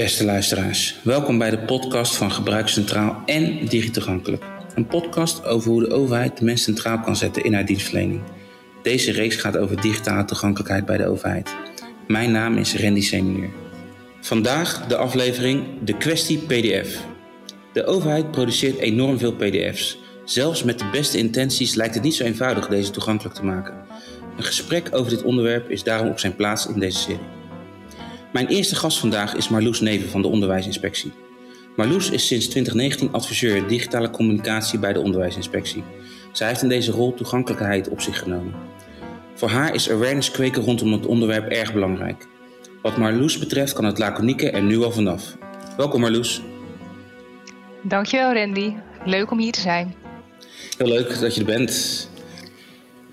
Beste luisteraars, welkom bij de podcast van Gebruikscentraal en Digitoegankelijk. Een podcast over hoe de overheid de mens centraal kan zetten in haar dienstverlening. Deze reeks gaat over digitale toegankelijkheid bij de overheid. Mijn naam is Randy Senior. Vandaag de aflevering De kwestie PDF. De overheid produceert enorm veel PDF's. Zelfs met de beste intenties lijkt het niet zo eenvoudig deze toegankelijk te maken. Een gesprek over dit onderwerp is daarom op zijn plaats in deze serie. Mijn eerste gast vandaag is Marloes Neven van de Onderwijsinspectie. Marloes is sinds 2019 adviseur digitale communicatie bij de Onderwijsinspectie. Zij heeft in deze rol toegankelijkheid op zich genomen. Voor haar is awareness kweken rondom het onderwerp erg belangrijk. Wat Marloes betreft kan het laconieke er nu al vanaf. Welkom Marloes. Dankjewel Randy. Leuk om hier te zijn. Heel leuk dat je er bent.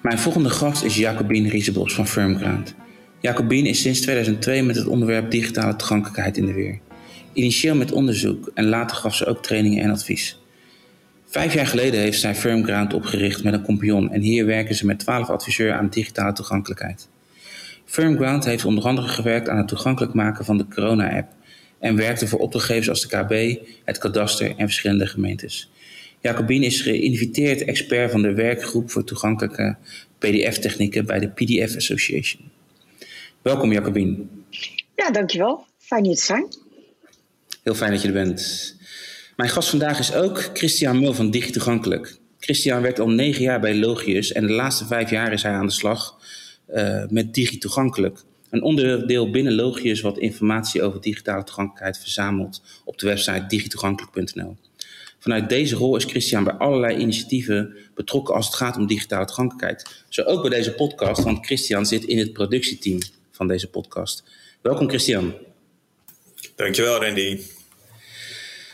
Mijn volgende gast is Jacobine Riesebos van Firmground. Jacobine is sinds 2002 met het onderwerp digitale toegankelijkheid in de weer. Initieel met onderzoek en later gaf ze ook trainingen en advies. Vijf jaar geleden heeft zij Firmground opgericht met een compagnon en hier werken ze met twaalf adviseurs aan digitale toegankelijkheid. Firmground heeft onder andere gewerkt aan het toegankelijk maken van de corona-app en werkte voor opdrachtgevers als de KB, het kadaster en verschillende gemeentes. Jacobine is geïnviteerd expert van de werkgroep voor toegankelijke PDF-technieken bij de PDF Association. Welkom Jacobine. Ja, dankjewel. Fijn hier te zijn. Heel fijn dat je er bent. Mijn gast vandaag is ook Christian Mul van Digitoegankelijk. Christian werkt al negen jaar bij Logius en de laatste vijf jaar is hij aan de slag uh, met Digitoegankelijk. Een onderdeel binnen Logius wat informatie over digitale toegankelijkheid verzamelt op de website digitoegankelijk.nl. Vanuit deze rol is Christian bij allerlei initiatieven betrokken als het gaat om digitale toegankelijkheid. Zo ook bij deze podcast, want Christian zit in het productieteam van deze podcast. Welkom Christian. Dankjewel Randy.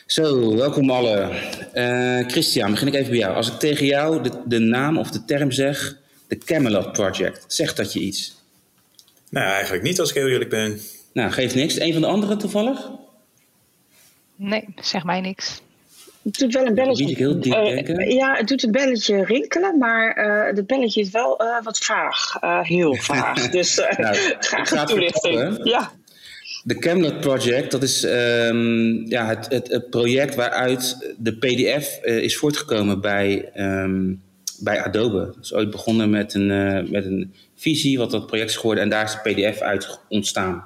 Zo, welkom allen. Uh, Christian, begin ik even bij jou. Als ik tegen jou de, de naam of de term zeg, de Camelot Project, zegt dat je iets? Nou, eigenlijk niet als ik heel eerlijk ben. Nou, geeft niks. Een van de anderen toevallig? Nee, zeg mij niks. Het doet wel een belletje. Heel diep uh, ja, het doet een belletje rinkelen, maar uh, het belletje is wel uh, wat vaag. heel vaag. dus nou, graag toelichting. Ja. De Camelot Project, dat is um, ja, het, het, het, project waaruit de PDF is voortgekomen bij, um, bij Adobe. Dat is ooit begonnen met een, met een visie, wat dat project is geworden, en daar is de PDF uit ontstaan.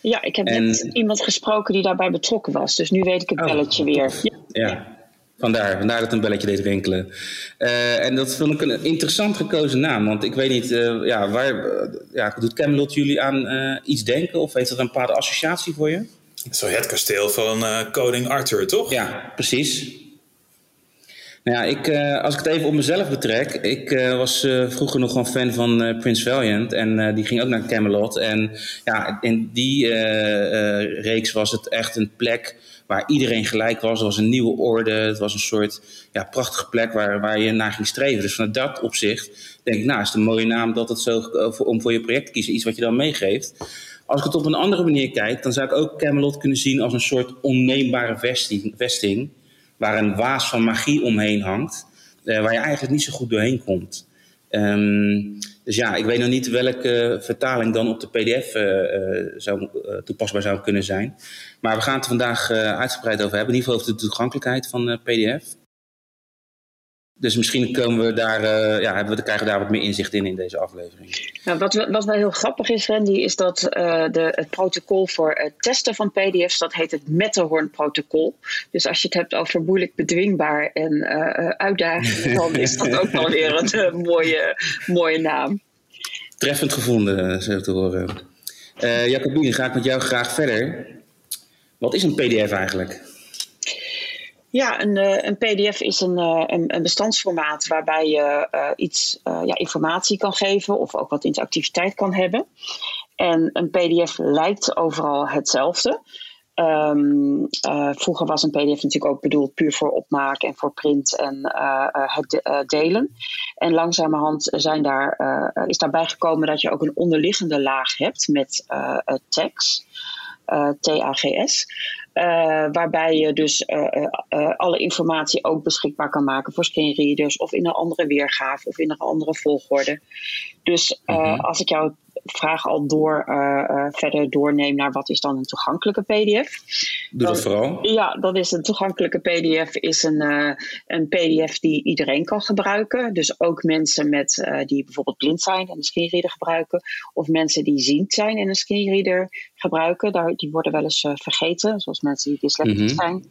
Ja, ik heb en, net iemand gesproken die daarbij betrokken was, dus nu weet ik het belletje oh, weer. Ja. ja. Vandaar, vandaar dat een belletje deed rinkelen. Uh, en dat vond ik een interessant gekozen naam. Want ik weet niet, uh, ja, waar uh, ja, doet Camelot jullie aan iets denken? Of heeft dat een bepaalde associatie voor je? Zo het kasteel van koning Arthur, toch? Ja, precies. Nou ja, ik, als ik het even op mezelf betrek. Ik was vroeger nog een fan van Prince Valiant. En die ging ook naar Camelot. En ja, in die reeks was het echt een plek waar iedereen gelijk was. Het was een nieuwe orde. Het was een soort ja, prachtige plek waar, waar je naar ging streven. Dus vanuit dat opzicht denk ik, nou, is het een mooie naam dat het zo, om voor je project te kiezen. Iets wat je dan meegeeft. Als ik het op een andere manier kijk, dan zou ik ook Camelot kunnen zien als een soort onneembare vesting, vesting waar een waas van magie omheen hangt, eh, waar je eigenlijk niet zo goed doorheen komt. Um, dus ja, ik weet nog niet welke vertaling dan op de PDF eh, eh, toepasbaar zou kunnen zijn. Maar we gaan het vandaag uitgebreid over hebben. In ieder geval over de toegankelijkheid van PDF. Dus misschien komen we daar, uh, ja, hebben we, krijgen we daar wat meer inzicht in in deze aflevering. Nou, wat, wat wel heel grappig is, Randy, is dat uh, de, het protocol voor het testen van PDF's, dat heet het Matterhorn-protocol. Dus als je het hebt over moeilijk bedwingbaar en uh, uitdaging, dan is dat ook wel weer een mooie, mooie naam. Treffend gevonden, zo te horen. Jacobine, ga ik met jou graag verder. Wat is een PDF eigenlijk? Ja, een, eh, een PDF is een, eh, een, een, bestandsformaat waarbij je uh, iets ja, informatie kan geven of ook wat interactiviteit kan hebben. En een PDF lijkt overal hetzelfde. Uh, vroeger was een PDF natuurlijk ook bedoeld puur voor opmaken en voor print en het de, delen. En langzamerhand zijn daar, is daarbij gekomen dat je ook een onderliggende laag hebt met tags. TAGS. Uh, waarbij je dus uh, alle informatie ook beschikbaar kan maken voor screenreaders of in een andere weergave of in een andere volgorde. Dus -huh. als ik jou vraag al door, verder doorneem naar wat is dan een toegankelijke PDF. Doe dat vooral. Ja, dat is een toegankelijke PDF, is een, een PDF die iedereen kan gebruiken. Dus ook mensen met, die bijvoorbeeld blind zijn en een screenreader gebruiken, of mensen die ziend zijn en een screenreader gebruiken. Daar, die worden wel eens vergeten, zoals mensen die dyslectisch mhm. zijn.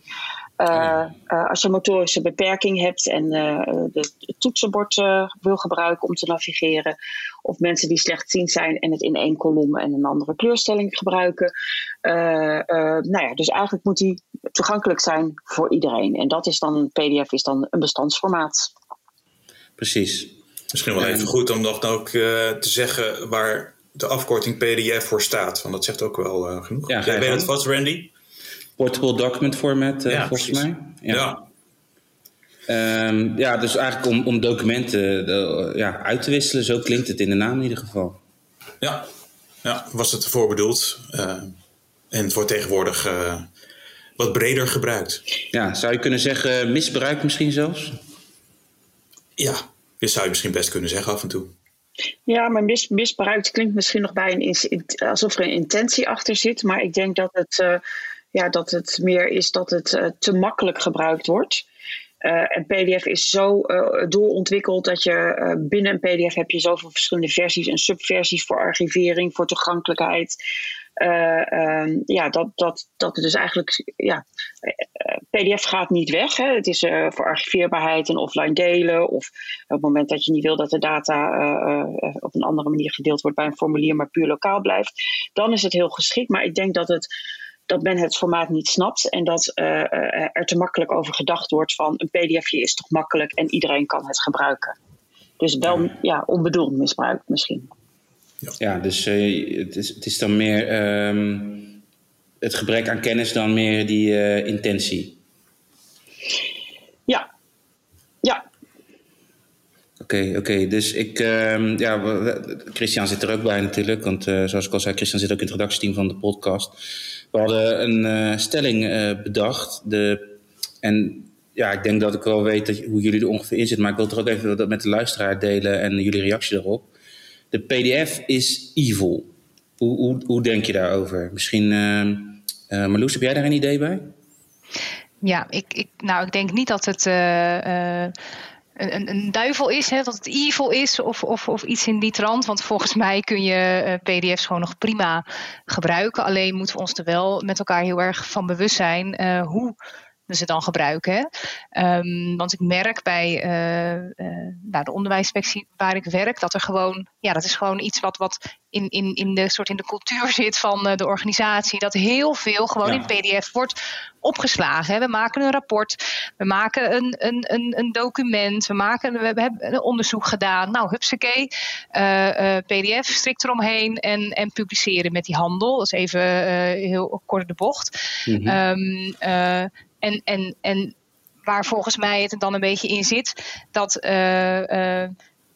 Uh, als je motorische beperking hebt en uh, de, het toetsenbord wil gebruiken om te navigeren, of mensen die slechtziend zijn en het in één kolom en een andere kleurstelling gebruiken. nou ja, dus eigenlijk moet die toegankelijk zijn voor iedereen. En dat is dan een PDF, is dan een bestandsformaat. Precies. Misschien wel even goed om nog ook te zeggen waar de afkorting PDF voor staat. Want dat zegt ook wel genoeg. Ja, Jij weet het vast, Randy? Portable document format, uh, ja, volgens mij. Ja. Ja. Um, ja, dus eigenlijk om, om documenten uh, ja, uit te wisselen. Zo klinkt het in de naam in ieder geval. Ja, ja was het ervoor bedoeld. Uh, en het wordt tegenwoordig wat breder gebruikt. Ja, zou je kunnen zeggen misbruik misschien zelfs? Ja, dat zou je misschien best kunnen zeggen af en toe. Ja, maar mis, misbruikt klinkt misschien nog bij een, alsof er een intentie achter zit. Maar ik denk dat het ja, dat het meer is dat het uh, te makkelijk gebruikt wordt. Uh, en PDF is zo uh, doorontwikkeld dat je binnen een PDF heb je zoveel verschillende versies en subversies voor archivering, voor toegankelijkheid. Um, ja, dat, dat, dat het dus eigenlijk, ja, PDF gaat niet weg. Hè. Het is voor archiveerbaarheid en offline delen. Of op het moment dat je niet wil dat de data op een andere manier gedeeld wordt bij een formulier, maar puur lokaal blijft, dan is het heel geschikt. Maar ik denk dat het dat men het formaat niet snapt en dat uh, er te makkelijk over gedacht wordt van een pdfje is toch makkelijk en iedereen kan het gebruiken. Dus wel ja, onbedoeld misbruik misschien. Ja, ja dus uh, het, is, het is dan meer um, het gebrek aan kennis dan meer die uh, intentie. Ja, ja. Oké, okay, oké. Okay. Dus ik, uh, ja, Christian zit er ook bij natuurlijk, want zoals ik al zei, Christian zit ook in het redactieteam van de podcast. We hadden een uh, stelling uh, bedacht. De, en ja, ik denk dat ik wel weet dat, hoe jullie er ongeveer in zitten. Maar ik wil toch ook even dat met de luisteraar delen en jullie reactie daarop. De PDF is evil. Hoe, hoe, hoe denk je daarover? Misschien, uh, Marloes, heb jij daar een idee bij? Ja, ik, ik, nou, ik denk niet dat het een, een, duivel is, hè, dat het evil is of, of, of iets in die trant. Want volgens mij kun je uh, PDF's gewoon nog prima gebruiken. Alleen moeten we ons er wel met elkaar heel erg van bewust zijn uh, hoe ze dan gebruiken. Um, want ik merk bij uh, uh, de onderwijsinspectie waar ik werk, dat er gewoon, ja, dat is gewoon iets wat, wat in, in, in, de, soort in de cultuur zit van uh, de organisatie. Dat heel veel gewoon in PDF wordt opgeslagen. Hè. We maken een rapport, we maken een, een, een, een document, we, maken, we hebben een onderzoek gedaan. Nou, hupsakee, PDF, strikt eromheen en, en publiceren met die handel. Dat is even heel kort de bocht. Mm -hmm. um, en, en, en waar volgens mij het dan een beetje in zit, dat uh, uh,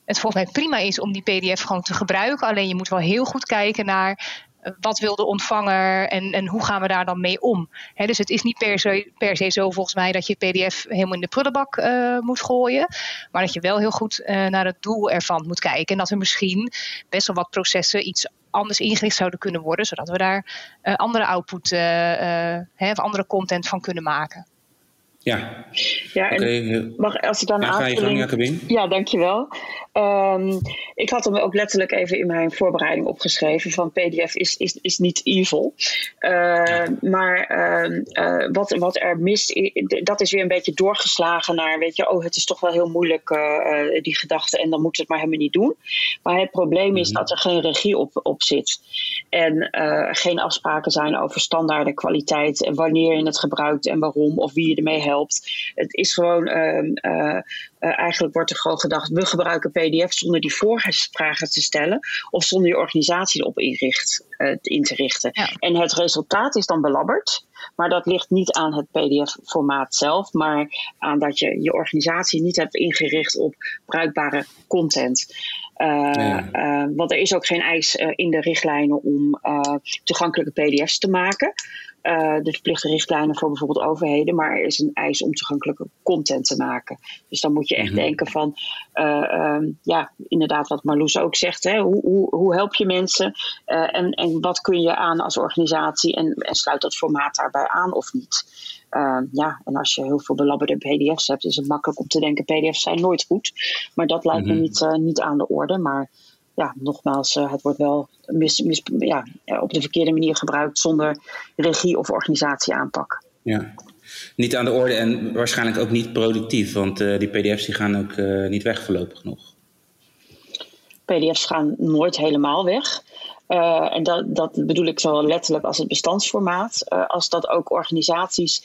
het volgens mij prima is om die PDF gewoon te gebruiken. Alleen je moet wel heel goed kijken naar uh, wat wil de ontvanger en, en hoe gaan we daar dan mee om. Dus het is niet per se, per se zo volgens mij dat je PDF helemaal in de prullenbak moet gooien. Maar dat je wel heel goed naar het doel ervan moet kijken. En dat er misschien best wel wat processen iets anders ingericht zouden kunnen worden, zodat we daar uh, andere output uh, of andere content van kunnen maken. Ja, ja en okay. mag, als ik dan ja, aanvulling... Ja, dankjewel. Um, ik had hem ook letterlijk even in mijn voorbereiding opgeschreven van PDF is, is, is niet evil. Uh, maar uh, uh, wat, wat er mist, dat is weer een beetje doorgeslagen naar, weet je, oh het is toch wel heel moeilijk die gedachte en dan moet het maar helemaal niet doen. Maar het probleem is -hmm. dat er geen regie op, op zit. En geen afspraken zijn over standaarden, kwaliteit en wanneer je het gebruikt en waarom of wie je ermee helpt. Het is gewoon, eigenlijk wordt er gewoon gedacht, we gebruiken PDF zonder die voorvragen te stellen of zonder je organisatie erop inricht, uh, in te richten. Ja. En het resultaat is dan belabberd, maar dat ligt niet aan het PDF-formaat zelf, maar aan dat je je organisatie niet hebt ingericht op bruikbare content. Uh, ja. uh, want er is ook geen eis uh, in de richtlijnen om toegankelijke PDF's te maken. De verplichte richtlijnen voor bijvoorbeeld overheden, maar er is een eis om toegankelijke content te maken. Dus dan moet je echt mhm. denken van, ehm, ja, inderdaad wat Marloes ook zegt, hè, hoe, hoe, hoe help je mensen en, en wat kun je aan als organisatie en, en sluit dat formaat daarbij aan of niet? Ja, en als je heel veel belabberde PDF's hebt, is het makkelijk om te denken: PDF's zijn nooit goed. Maar dat lijkt me mhm. niet, niet aan de orde. Maar ja, nogmaals, uh, het wordt wel mis, mis, ja, op de verkeerde manier gebruikt zonder regie of organisatie aanpak. Ja, niet aan de orde en waarschijnlijk ook niet productief, want uh, die PDF's die gaan ook niet weg voorlopig nog. PDF's gaan nooit helemaal weg. Uh, en dat, dat bedoel ik zowel letterlijk als het bestandsformaat, als dat ook organisaties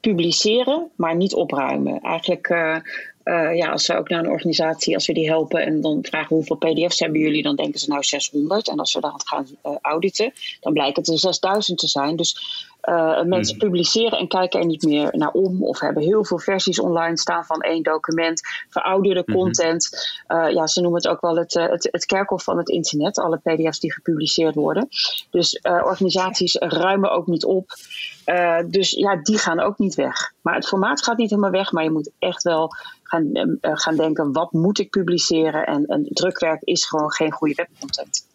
publiceren, maar niet opruimen. Eigenlijk, uh, ja, als we ook naar een organisatie, als we die helpen en dan vragen hoeveel PDF's hebben jullie, dan denken ze nou 600. En als we dan gaan auditen, dan blijkt het er 6000 te zijn. Dus uh, mensen mhm. publiceren en kijken er niet meer naar om. Of hebben heel veel versies online staan van één document. Verouderde mhm. content. Ja, ze noemen het ook wel het, het, het, kerkhof van het internet. Alle pdf's die gepubliceerd worden. Dus organisaties ruimen ook niet op. dus ja, die gaan ook niet weg. Maar het formaat gaat niet helemaal weg. Maar je moet echt wel gaan, gaan denken, wat moet ik publiceren? En, en drukwerk is gewoon geen goede webcontent.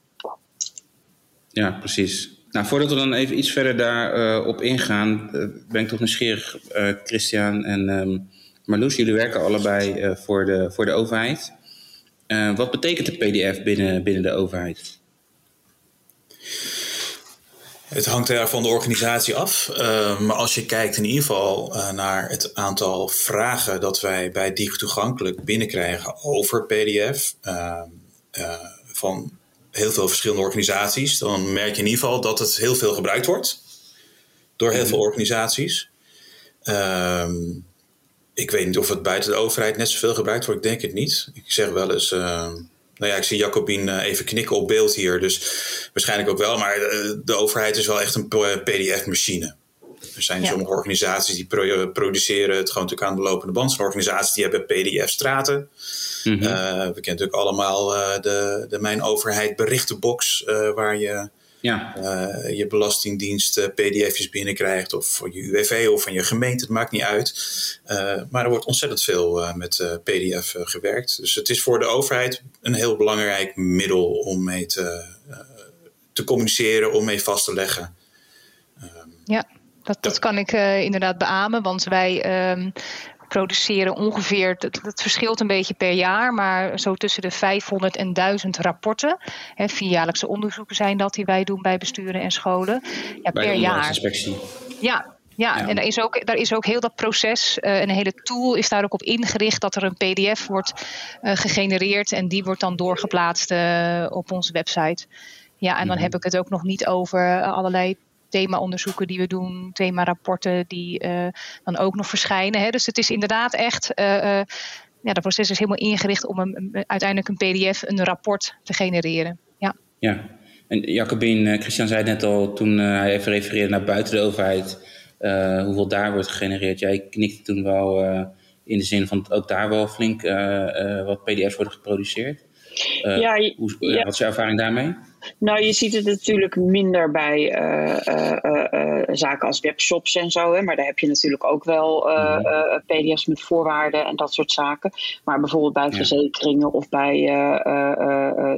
Ja, precies. Nou, voordat we dan even iets verder daarop uh, op ingaan, uh, ben ik toch nieuwsgierig, uh, Christian en um, Marloes. Jullie werken allebei voor, de, voor de overheid. wat betekent de PDF binnen, binnen de overheid? Het hangt er van de organisatie af. maar als je kijkt in ieder geval naar het aantal vragen dat wij bij Digitoegankelijk binnenkrijgen over PDF. van heel veel verschillende organisaties, dan merk je in ieder geval dat het heel veel gebruikt wordt door heel mhm. veel organisaties. Ehm, ik weet niet of het buiten de overheid net zoveel gebruikt wordt. Ik denk het niet. Ik zeg wel eens. Nou ja, ik zie Jacobien uh, even knikken op beeld hier. Dus waarschijnlijk ook wel. Maar de, de overheid is wel echt een PDF-machine. Er zijn sommige organisaties die produceren het gewoon natuurlijk aan de lopende band. Sommige organisaties die hebben PDF-straten. Mm we kennen natuurlijk allemaal uh, de, de Mijn Overheid berichtenbox, uh, waar je ja. je belastingdienst pdf's binnenkrijgt, of van je UWV of van je gemeente, het maakt niet uit. maar er wordt ontzettend veel met pdf gewerkt. Dus het is voor de overheid een heel belangrijk middel om mee te, te communiceren, om mee vast te leggen. ja. Dat, dat kan ik uh, inderdaad beamen, want wij um, produceren ongeveer, dat, dat, verschilt een beetje per jaar, maar zo tussen de 500 en 1000 rapporten. Hè, vierjaarlijkse onderzoeken zijn dat die wij doen bij besturen en scholen. Ja, bij per jaar. Ja, ja, en daar is, ook, daar is ook heel dat proces, uh, een hele tool is daar ook op ingericht dat er een PDF wordt uh, gegenereerd en die wordt dan doorgeplaatst uh, op onze website. Ja, en dan mm heb ik het ook nog niet over allerlei thema-onderzoeken die we doen, thema-rapporten die uh, dan ook nog verschijnen. Hè. Dus het is inderdaad echt. Uh, uh, ja, dat proces is helemaal ingericht om een, uiteindelijk een PDF, een rapport te genereren. Ja. ja. En Jacobin, Christian zei net al toen hij even refereerde naar buiten de overheid, hoeveel daar wordt gegenereerd. Jij knikte toen wel in de zin van ook daar wel flink wat PDF's worden geproduceerd. ja, hoe, ja. Wat is jouw ervaring daarmee? Nou, je ziet het natuurlijk minder bij uh, uh, uh, zaken als webshops en zo. Hè, maar daar heb je natuurlijk ook wel mhm. PDF's met voorwaarden en dat soort zaken. Maar bijvoorbeeld bij verzekeringen of bij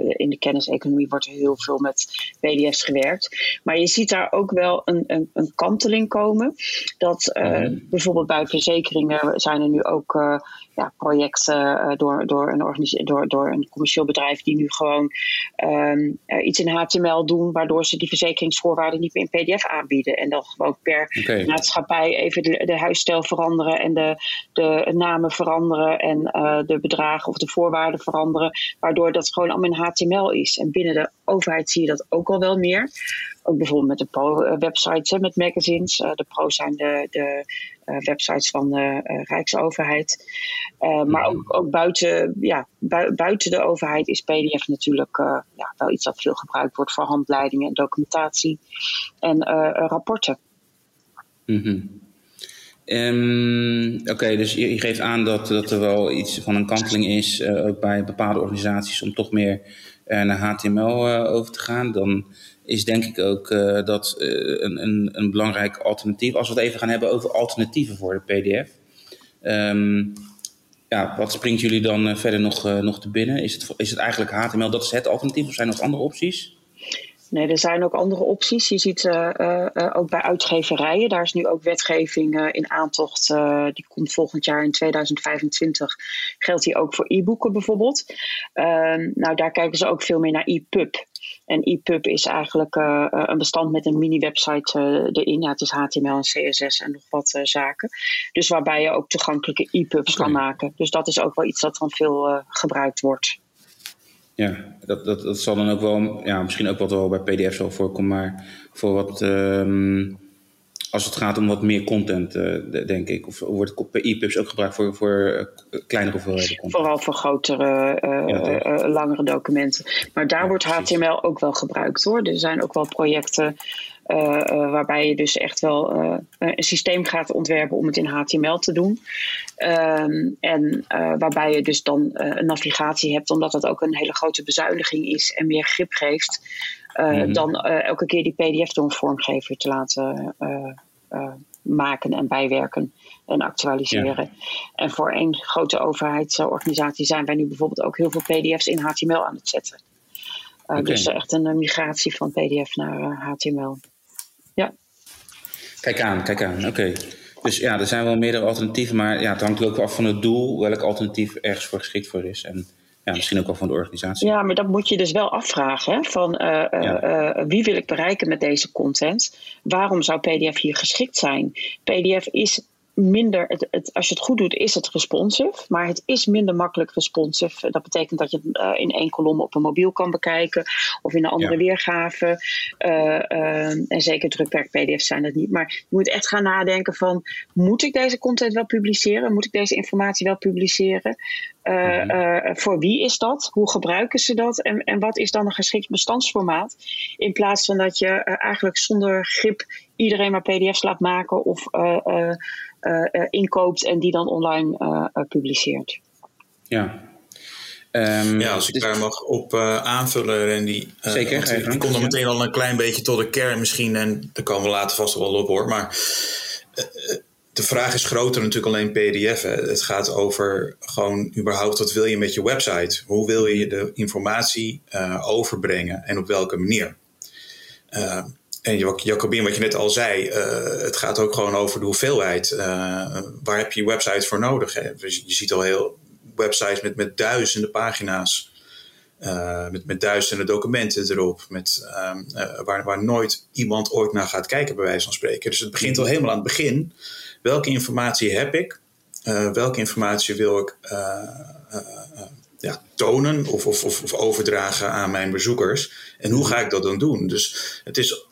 in de kenniseconomie wordt er heel veel met PDF's gewerkt. Maar je ziet daar ook wel een, een, een kanteling komen. Dat mhm. bijvoorbeeld bij verzekeringen zijn er nu ook ja, projecten door, door, een door, door een commercieel bedrijf die nu gewoon um, iets in HTML doen, waardoor ze die verzekeringsvoorwaarden niet meer in PDF aanbieden. En dan gewoon per maatschappij even de, de huisstijl veranderen en de, de namen veranderen en uh, de bedragen of de voorwaarden veranderen, waardoor dat gewoon allemaal in HTML is. En binnen de overheid zie je dat ook al wel meer. Ook bijvoorbeeld met de pro-websites, met magazines. De pro zijn de, de websites van de uh, Rijksoverheid. maar mhm. ook, ook buiten, ja, buiten de overheid is PDF natuurlijk ja, wel iets dat veel gebruikt wordt voor handleidingen en documentatie en rapporten. Mm Oké, dus je, je, geeft aan dat, dat er wel iets van een kanteling is, ook bij bepaalde organisaties, om toch meer naar HTML over te gaan. Dan is denk ik ook dat een, een, een belangrijk alternatief. Als we het even gaan hebben over alternatieven voor de PDF. Ehm, ja, wat springt jullie dan verder nog, nog te binnen? Is het, is het eigenlijk HTML, dat is het alternatief, of zijn er nog andere opties? Nee, er zijn ook andere opties. Je ziet ook bij uitgeverijen, daar is nu ook wetgeving in aantocht. die komt volgend jaar in 2025. Geldt die ook voor e-boeken bijvoorbeeld? Ehm, nou, daar kijken ze ook veel meer naar e-pub. En EPUB is eigenlijk een bestand met een mini-website erin. Ja, het is HTML en CSS en nog wat zaken. Dus waarbij je ook toegankelijke e-pubs kan maken. Dus dat is ook wel iets dat dan veel gebruikt wordt. Ja, dat, dat, dat zal dan ook wel, ja, misschien ook wat wel bij PDF zal voorkomen, maar voor wat, um, als het gaat om wat meer content, uh, denk ik. Of wordt EPUBs ook gebruikt voor, voor uh, kleinere hoeveelheden content? Vooral voor grotere, uh, ja, langere documenten. Maar daar ja, wordt HTML ook wel gebruikt hoor. Er zijn ook wel projecten waarbij je dus echt wel uh, een systeem gaat ontwerpen om het in HTML te doen. Ehm, en waarbij je dus dan een navigatie hebt, omdat dat ook een hele grote bezuiniging is en meer grip geeft. Mm. Dan elke keer die PDF door een vormgever te laten maken en bijwerken en actualiseren. Ja. En voor één grote overheidsorganisatie zijn wij nu bijvoorbeeld ook heel veel PDF's in HTML aan het zetten. Uh, okay. Dus echt een migratie van PDF naar uh, HTML. Ja. Kijk aan, kijk aan. Oké. Dus ja, er zijn wel meerdere alternatieven, maar ja, het hangt ook af van het doel, welk alternatief ergens voor geschikt voor is. En ja, misschien ook wel van de organisatie. Ja, maar dat moet je dus wel afvragen. Hè? Van uh, ja. uh, wie wil ik bereiken met deze content? Waarom zou PDF hier geschikt zijn? PDF is minder, het, het, als je het goed doet, is het responsive, maar het is minder makkelijk responsive. Dat betekent dat je het uh, in één kolom op een mobiel kan bekijken of in een andere ja. weergave. Uh, uh, en zeker drukwerk PDF's zijn dat niet. Maar je moet echt gaan nadenken van, moet ik deze content wel publiceren? Moet ik deze informatie wel publiceren? Mm-hmm. voor wie is dat? Hoe gebruiken ze dat? En, en wat is dan een geschikt bestandsformaat? In plaats van dat je eigenlijk zonder grip iedereen maar PDF's laat maken of uh, inkoopt en die dan online uh, publiceert. Ja. Um, ja, als ik dus... daar mag op aanvullen, Randy. Zeker. Ik kom dan meteen al een klein beetje tot de kern misschien, en daar komen we later vast wel op hoor. Maar de vraag is groter natuurlijk alleen PDF. Hè. Het gaat over gewoon überhaupt wat wil je met je website? Hoe wil je de informatie overbrengen en op welke manier? En Jacobin, wat je net al zei, uh, het gaat ook gewoon over de hoeveelheid. Uh, waar heb je je website voor nodig? Dus je ziet al heel websites met, met duizenden pagina's. Uh, met, met duizenden documenten erop. Met, waar, waar nooit iemand ooit naar gaat kijken, bij wijze van spreken. Dus het begint al helemaal aan het begin. Welke informatie heb ik? welke informatie wil ik ja, tonen of, of, of, overdragen aan mijn bezoekers? En hoe ga ik dat dan doen? Dus het is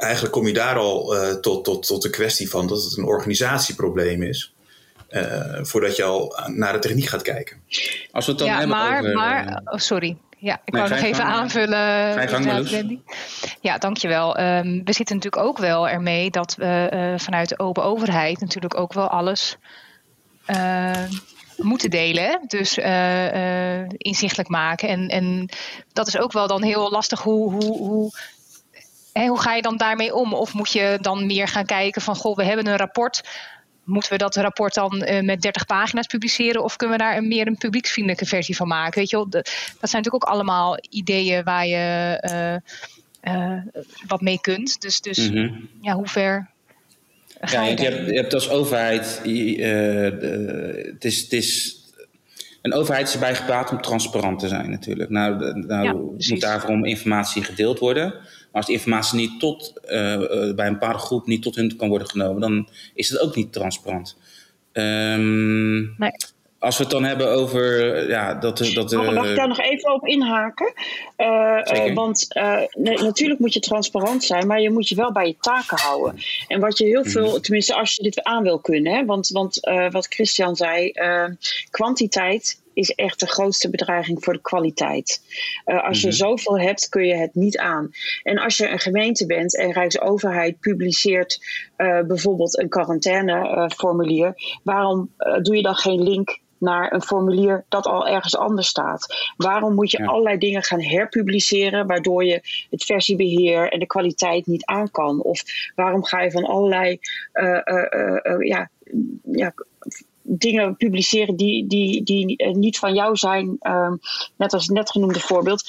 eigenlijk kom je daar al uh, tot, tot, tot de kwestie van dat het een organisatieprobleem is. Uh, voordat je al naar de techniek gaat kijken. Als we het dan ja, hebben maar, over, maar oh, sorry. Ja, ik wou nog even gang, aanvullen. Gang, ja, dankjewel. Um, we zitten natuurlijk ook wel ermee dat we uh, vanuit de open overheid natuurlijk ook wel alles moeten delen. Dus inzichtelijk maken. En, en dat is ook wel dan heel lastig hoe, hoe, hoe Hè, hoe ga je dan daarmee om? Of moet je dan meer gaan kijken van, goh, we hebben een rapport. Moeten we dat rapport dan uh, met 30 pagina's publiceren? Of kunnen we daar een, meer een publieksvriendelijke versie van maken? Weet je wel, dat zijn natuurlijk ook allemaal ideeën waar je uh, uh, wat mee kunt. Dus, dus mm -hmm. ja, hoe ver ja, je, je, hebt, je, hebt, als overheid. het, is, het is een overheid is erbij gepraat om transparant te zijn natuurlijk. Nou, nou ja, moet daarvoor informatie gedeeld worden. Maar als die informatie niet tot, uh, bij een bepaalde groep niet tot hun kan worden genomen, dan is het ook niet transparant. Um, nee. Als we het dan hebben over ja, dat, dat Mag, mag ik daar nog even op inhaken? Uh, want nee, natuurlijk moet je transparant zijn, maar je moet je wel bij je taken houden. En wat je heel veel, mm. tenminste als je dit aan wil kunnen, hè, want, want wat Christian zei, kwantiteit is echt de grootste bedreiging voor de kwaliteit. Uh, als je mhm. zoveel hebt, kun je het niet aan. En als je een gemeente bent en Rijksoverheid publiceert uh, bijvoorbeeld een quarantaineformulier, waarom doe je dan geen link naar een formulier dat al ergens anders staat. Waarom moet je allerlei dingen gaan herpubliceren, waardoor je het versiebeheer en de kwaliteit niet aan kan? Of waarom ga je van allerlei uh, uh, uh, ja, ja, dingen publiceren die, die, die niet van jou zijn, ehm, net als het net genoemde voorbeeld.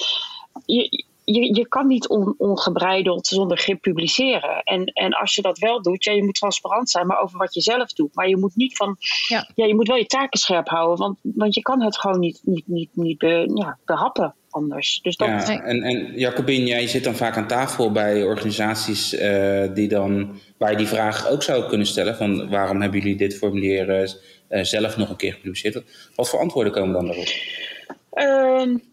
Je, je, je kan niet on, ongebreideld zonder grip publiceren. En, en als je dat wel doet, ja, je moet transparant zijn, maar over wat je zelf doet. Maar je moet niet van, ja, ja je moet wel je taken scherp houden, want, want je kan het gewoon niet, niet, niet, niet be, ja, behappen anders. Dus dat ja, en, en Jacobin, jij zit dan vaak aan tafel bij organisaties uh, die dan, waar je die vraag ook zou kunnen stellen: van waarom hebben jullie dit formulier uh, zelf nog een keer gepubliceerd? Wat voor antwoorden komen dan daarop? Um,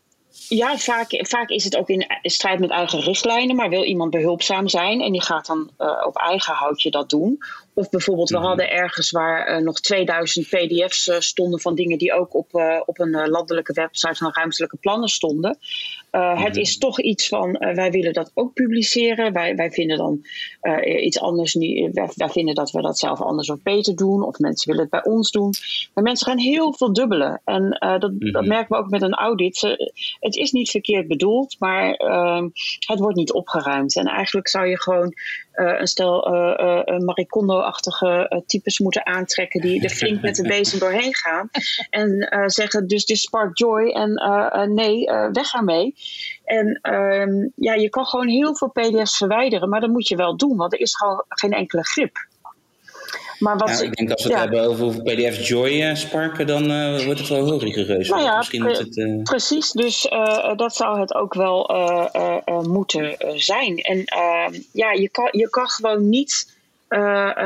ja, vaak, vaak is het ook in strijd met eigen richtlijnen, maar wil iemand behulpzaam zijn en die gaat dan uh, op eigen houtje dat doen. Of bijvoorbeeld, we mhm. hadden ergens waar uh, nog 2000 PDF's uh, stonden van dingen die ook op, op een landelijke website van ruimtelijke plannen stonden. Mm Het is toch iets van, wij willen dat ook publiceren. Wij, wij vinden dan iets anders niet. Wij, wij, vinden dat we dat zelf anders of beter doen. Of mensen willen het bij ons doen. Maar mensen gaan heel veel dubbelen. En dat, dat mhm. merken we ook met een audit. het is niet verkeerd bedoeld, maar ehm, het wordt niet opgeruimd. En eigenlijk zou je gewoon een stel Maricondo achtige types moeten aantrekken die er flink met de bezem doorheen gaan. En zeggen dus dit spark joy en nee, weg ermee. En ehm, ja, je kan gewoon heel veel PDF's verwijderen, maar dat moet je wel doen, want er is gewoon geen enkele grip. Maar wat, ja, ik denk als we het hebben over hoeveel PDF Joy uh, sparken, dan uh, wordt het wel heel rigoureus. Nou ja, Misschien pre het, uh... precies. Dus dat zou het ook wel moeten zijn. En ehm, ja, je kan, je kan gewoon niet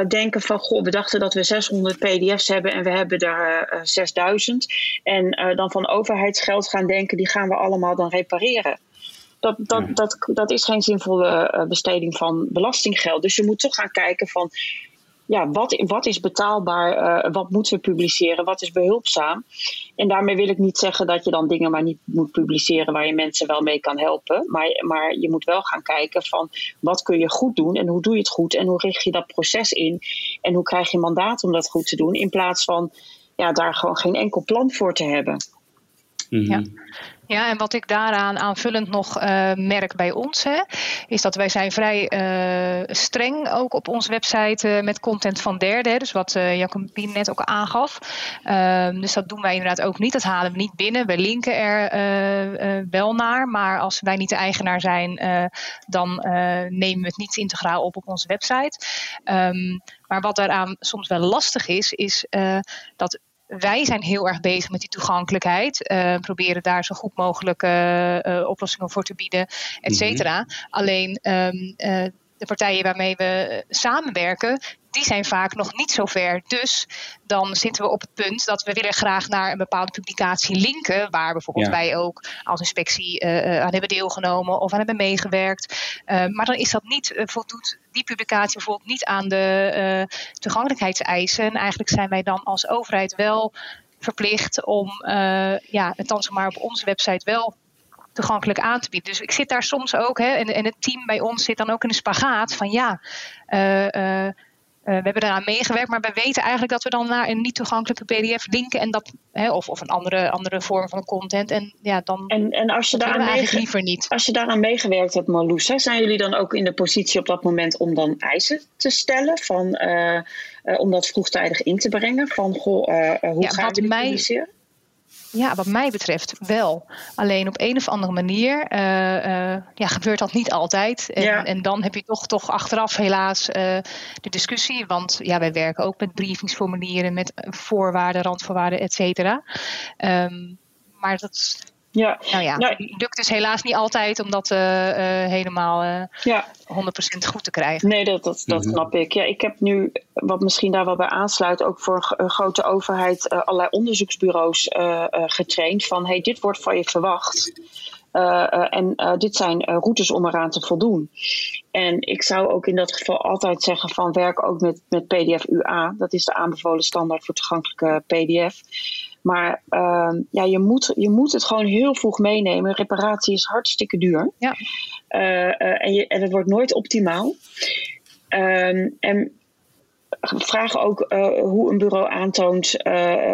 denken van... Goh, we dachten dat we 600 pdf's hebben en we hebben er 6000. En dan van overheidsgeld gaan denken, die gaan we allemaal dan repareren. Dat, dat, dat, dat is geen zinvolle besteding van belastinggeld. Dus je moet toch gaan kijken van ja, wat, wat is betaalbaar, uh, wat moeten we publiceren, wat is behulpzaam. En daarmee wil ik niet zeggen dat je dan dingen maar niet moet publiceren waar je mensen wel mee kan helpen. Maar, maar je moet wel gaan kijken van wat kun je goed doen en hoe doe je het goed en hoe richt je dat proces in en hoe krijg je mandaat om dat goed te doen in plaats van ja, daar gewoon geen enkel plan voor te hebben. Mm Ja. Ja, en wat ik daaraan aanvullend nog uh, merk bij ons, hè, is dat wij zijn vrij uh, streng ook op onze website uh, met content van derden. Dus wat uh, net ook aangaf. Ehm, dus dat doen wij inderdaad ook niet. Dat halen we niet binnen. We linken er wel naar. Maar als wij niet de eigenaar zijn, dan nemen we het niet integraal op op onze website. Um, maar wat daaraan soms wel lastig is, is dat wij zijn heel erg bezig met die toegankelijkheid. Uh, proberen daar zo goed mogelijk uh, uh, oplossingen voor te bieden, et cetera. Mhm. Alleen um, de partijen waarmee we samenwerken, die zijn vaak nog niet zo ver. Dus dan zitten we op het punt dat we willen graag naar een bepaalde publicatie linken, waar bijvoorbeeld wij ook als inspectie uh, aan hebben deelgenomen of aan hebben meegewerkt. Uh, maar dan is dat niet, uh, voldoet die publicatie bijvoorbeeld niet aan de toegankelijkheidseisen. En eigenlijk zijn wij dan als overheid wel verplicht om ja, het dan zomaar op onze website wel toegankelijk aan te bieden. Dus ik zit daar soms ook, hè, en, en het team bij ons zit dan ook in een spagaat van ja. Uh, uh, we hebben eraan meegewerkt, maar we weten eigenlijk dat we dan naar een niet toegankelijke PDF linken en dat, hè, of, of een andere, andere vorm van content. En ja, dan. En, en als je daaraan liever niet. Als je daaraan meegewerkt hebt, Marloes, hè, zijn jullie dan ook in de positie op dat moment om dan eisen te stellen? Van, uh, uh, om dat vroegtijdig in te brengen? Van goh, hoe ja, we dit mij, publiceren? Ja, wat mij betreft wel. Alleen op een of andere manier uh, uh, ja, gebeurt dat niet altijd. En, ja. en, dan heb je toch, toch achteraf helaas uh, de discussie. Want ja, wij werken ook met briefingsformulieren, met voorwaarden, randvoorwaarden, et cetera. Um, maar dat, ja. Nou ja, nou, lukt dus helaas niet altijd om dat uh, uh, helemaal uh, ja. 100% goed te krijgen. Nee, dat, dat, dat mm -hmm. snap ik. Ja, ik heb nu, wat misschien daar wel bij aansluit, ook voor een grote overheid allerlei onderzoeksbureaus getraind. Van hey, dit wordt van je verwacht. en dit zijn routes om eraan te voldoen. En ik zou ook in dat geval altijd zeggen van werk ook met, met PDF UA. Dat is de aanbevolen standaard voor toegankelijke PDF. Maar ehm, ja, je, moet, je moet het gewoon heel vroeg meenemen. Reparatie is hartstikke duur. Ja. en, je, en het wordt nooit optimaal. Ehm, en vragen ook uh, hoe een bureau aantoont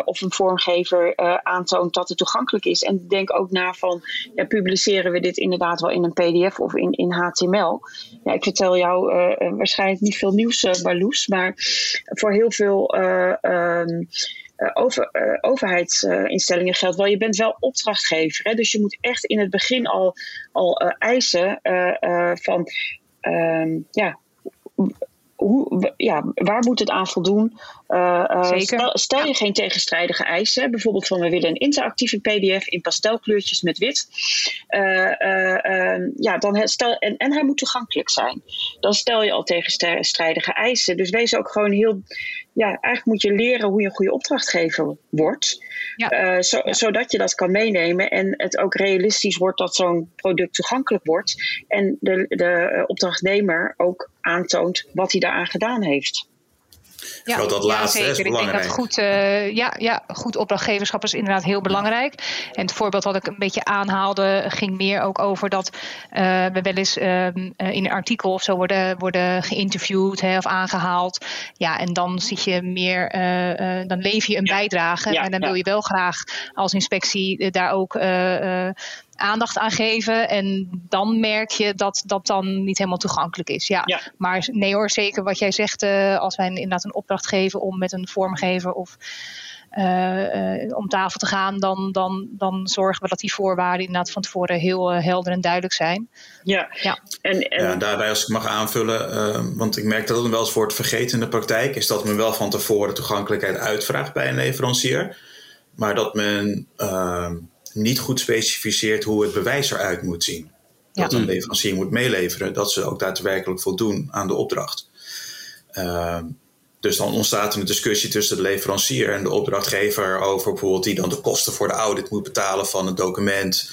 of een vormgever aantoont dat het toegankelijk is. En denk ook na van, ja, publiceren we dit inderdaad wel in een pdf of in, in HTML? Ja, ik vertel jou waarschijnlijk niet veel nieuws, Marloes, maar voor heel veel... Um, over, uh, overheidsinstellingen geldt wel. Je bent wel opdrachtgever. Hè? Dus je moet echt in het begin al, al uh, eisen van um, ja, hoe, ja, waar moet het aan voldoen? Uh, stel, stel, je geen tegenstrijdige eisen, bijvoorbeeld van we willen een interactieve PDF in pastelkleurtjes met wit. Uh, uh, ja, dan stel, en, en hij moet toegankelijk zijn. Dan stel je al tegenstrijdige eisen. Dus wees ook gewoon heel. Ja, eigenlijk moet je leren hoe je een goede opdrachtgever wordt. Ja. Zo, Zodat je dat kan meenemen en het ook realistisch wordt dat zo'n product toegankelijk wordt. En de, de opdrachtnemer ook aantoont wat hij daaraan gedaan heeft. Ja, dat laatste ja, zeker. ik denk dat goed, uh, ja, ja, goed opdrachtgeverschap is inderdaad heel belangrijk. En het voorbeeld wat ik een beetje aanhaalde, ging meer ook over dat uh, we wel eens uh, in een artikel of zo worden, worden geïnterviewd hè, of aangehaald. Ja, en dan zie je meer, dan leef je een bijdrage. en dan wil je wel graag als inspectie daar ook aandacht aan geven. En dan merk je dat dat dan niet helemaal toegankelijk is. Ja. Maar nee hoor, zeker wat jij zegt, uh, als wij inderdaad een opdracht geven om met een vormgever of uh, uh, om tafel te gaan, dan, dan, dan zorgen we dat die voorwaarden inderdaad van tevoren heel helder en duidelijk zijn. Ja, ja. En, en... ja daarbij als ik mag aanvullen, want ik merk dat het wel eens wordt vergeten in de praktijk, is dat men wel van tevoren toegankelijkheid uitvraagt bij een leverancier. Maar dat men niet goed specificeert hoe het bewijs eruit moet zien. Dat een leverancier moet meeleveren dat ze ook daadwerkelijk voldoen aan de opdracht. Uh, dus dan ontstaat er een discussie tussen de leverancier en de opdrachtgever over bijvoorbeeld die dan de kosten voor de audit moet betalen van het document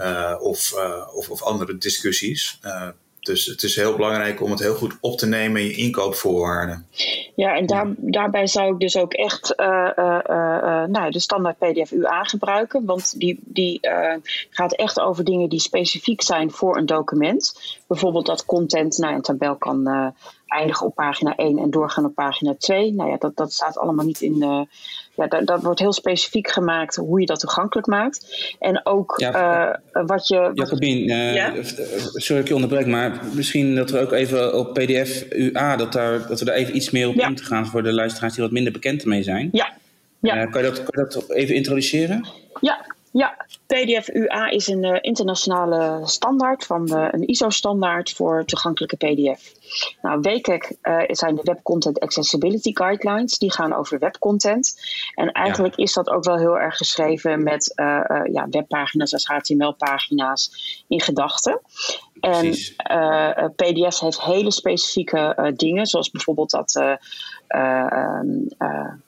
uh, of, uh, of, of, andere discussies. Dus het is heel belangrijk om het heel goed op te nemen in je inkoopvoorwaarden. Ja, en daar, daarbij zou ik dus ook echt uh, uh, uh, nou, de standaard PDF UA gebruiken. Want die, die gaat echt over dingen die specifiek zijn voor een document. Bijvoorbeeld dat content, nou, een tabel kan eindigen op pagina 1 en doorgaan op pagina 2. Nou ja, dat, dat staat allemaal niet in. Uh, ja, dat, dat wordt heel specifiek gemaakt hoe je dat toegankelijk maakt. En ook ja, uh, wat je. Jacobien, uh, ja? sorry dat ik je onderbreek, maar misschien dat we ook even op PDF UA, dat, daar, dat we daar even iets meer op ja. in te gaan voor de luisteraars die wat minder bekend mee zijn. Ja. ja. kan, je dat, kan je dat even introduceren? Ja, ja, PDF UA is een uh, internationale standaard van uh, een ISO-standaard voor toegankelijke PDF. Nou, WCAG uh, zijn de Web Content Accessibility Guidelines. Die gaan over webcontent. En eigenlijk ja. is dat ook wel heel erg geschreven met ja, webpagina's als HTML-pagina's in gedachten. En PDS heeft hele specifieke dingen, zoals bijvoorbeeld dat,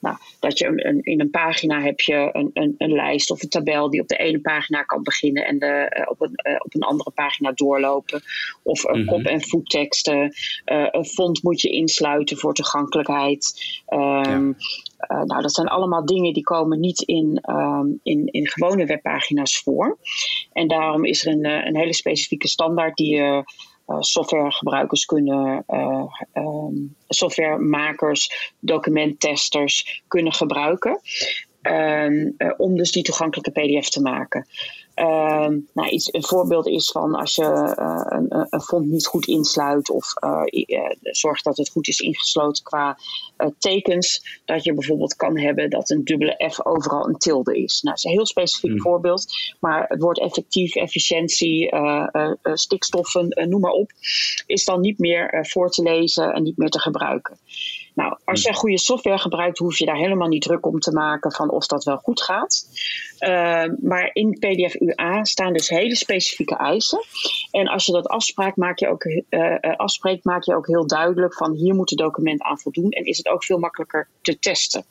nou, dat je een, in een pagina heb je een, een, een, lijst of een tabel die op de ene pagina kan beginnen en de, op, een, op een andere pagina doorlopen. Of mm -hmm. kop- en voetteksten. een font moet je insluiten voor toegankelijkheid. Um, ja. nou, dat zijn allemaal dingen die komen niet in, um, in, in gewone webpagina's voor. En daarom is er een, een hele specifieke standaard die uh, softwaregebruikers kunnen, uh, um, softwaremakers, documenttesters kunnen gebruiken. Um, uh, om dus die toegankelijke PDF te maken. Uh, nou, iets, een voorbeeld is van als je uh, een, een, font niet goed insluit of uh, zorgt dat het goed is ingesloten qua tekens, dat je bijvoorbeeld kan hebben dat een dubbele F overal een tilde is. Nou, dat is een heel specifiek mm. voorbeeld, maar het woord effectief, efficiëntie, stikstoffen, noem maar op, is dan niet meer voor te lezen en niet meer te gebruiken. Nou, als je goede software gebruikt, hoef je daar helemaal niet druk om te maken van of dat wel goed gaat. Uh, maar in PDF UA staan dus hele specifieke eisen. En als je dat afspraakt, maak je ook, uh, afspreekt, maak je ook heel duidelijk van hier moet het document aan voldoen. En is het ook veel makkelijker te testen.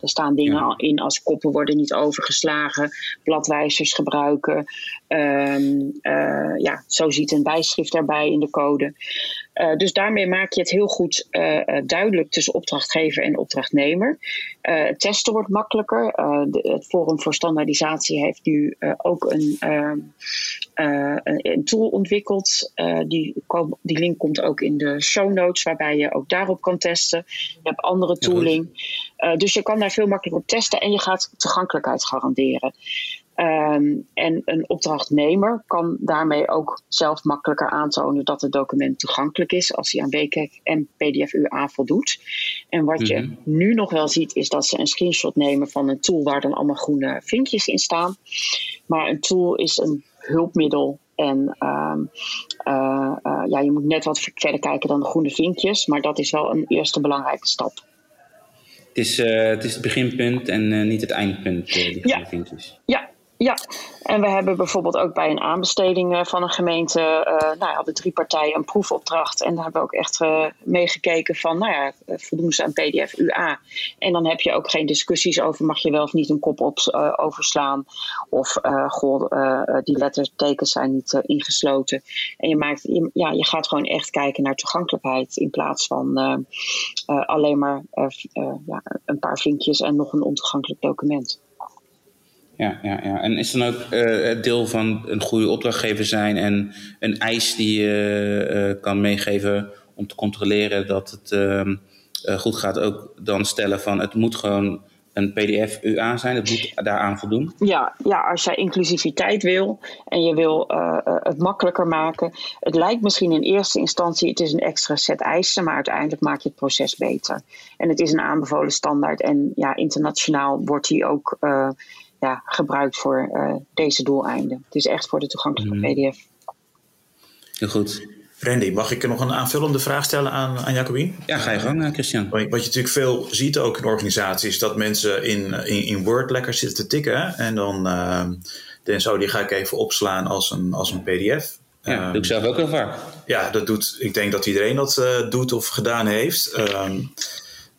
Er staan dingen in als koppen worden niet overgeslagen, bladwijzers gebruiken. Ehm, eh, ja, zo ziet een bijschrift erbij in de code. Uh, dus daarmee maak je het heel goed uh, duidelijk tussen opdrachtgever en opdrachtnemer. testen wordt makkelijker. De, het Forum voor Standaardisatie heeft nu ook een, ehm, een, een, tool ontwikkeld. die, die, link komt ook in de show notes, waarbij je ook daarop kan testen. Je hebt andere tooling. dus je kan daar veel makkelijker op testen en je gaat toegankelijkheid garanderen. Ehm, en een opdrachtnemer kan daarmee ook zelf makkelijker aantonen dat het document toegankelijk is als hij aan WCAG en PDF-UA voldoet. En wat je mhm. nu nog wel ziet, is dat ze een screenshot nemen van een tool waar dan allemaal groene vinkjes in staan. Maar een tool is een hulpmiddel en ehm, eh, eh, ja, je moet net wat verder kijken dan de groene vinkjes, maar dat is wel een eerste belangrijke stap. Het is, uh, het, is het beginpunt en niet het eindpunt, die ja. vinkjes. Ja, ja, en we hebben bijvoorbeeld ook bij een aanbesteding uh, van een gemeente, uh, nou ja, de drie partijen een proefopdracht. En daar hebben we ook echt uh, meegekeken van, nou ja, voldoen ze aan PDF UA. En dan heb je ook geen discussies over, mag je wel of niet een kop op, overslaan. Of, goh, die lettertekens zijn niet ingesloten. En je, maakt, ja, je gaat gewoon echt kijken naar toegankelijkheid in plaats van alleen maar ja, een paar vinkjes en nog een ontoegankelijk document ja, ja, ja. En is dan ook uh, het deel van een goede opdrachtgever zijn en een eis die je uh, kan meegeven om te controleren dat het uh, goed gaat, ook dan stellen van het moet gewoon een PDF-UA zijn, het moet daaraan voldoen? Ja, ja, als jij inclusiviteit wil en je wil het makkelijker maken. Het lijkt misschien in eerste instantie, het is een extra set eisen, maar uiteindelijk maak je het proces beter. En het is een aanbevolen standaard en ja, internationaal wordt die ook ja, gebruikt voor uh, deze doeleinden. Het is echt voor de toegankelijke mm. PDF. Heel goed. Randy, mag ik nog een aanvullende vraag stellen aan, aan Jacobien? Ja, ga je gang, eh, Christian. Wat je natuurlijk veel ziet ook in organisaties, dat mensen in, in, in Word lekker zitten te tikken. En dan, uh, dan zo, die ga ik even opslaan als een, als een PDF. Ja, dat doe ik zelf ook heel vaak. Ja, dat doet, ik denk dat iedereen dat uh, doet of gedaan heeft. Um,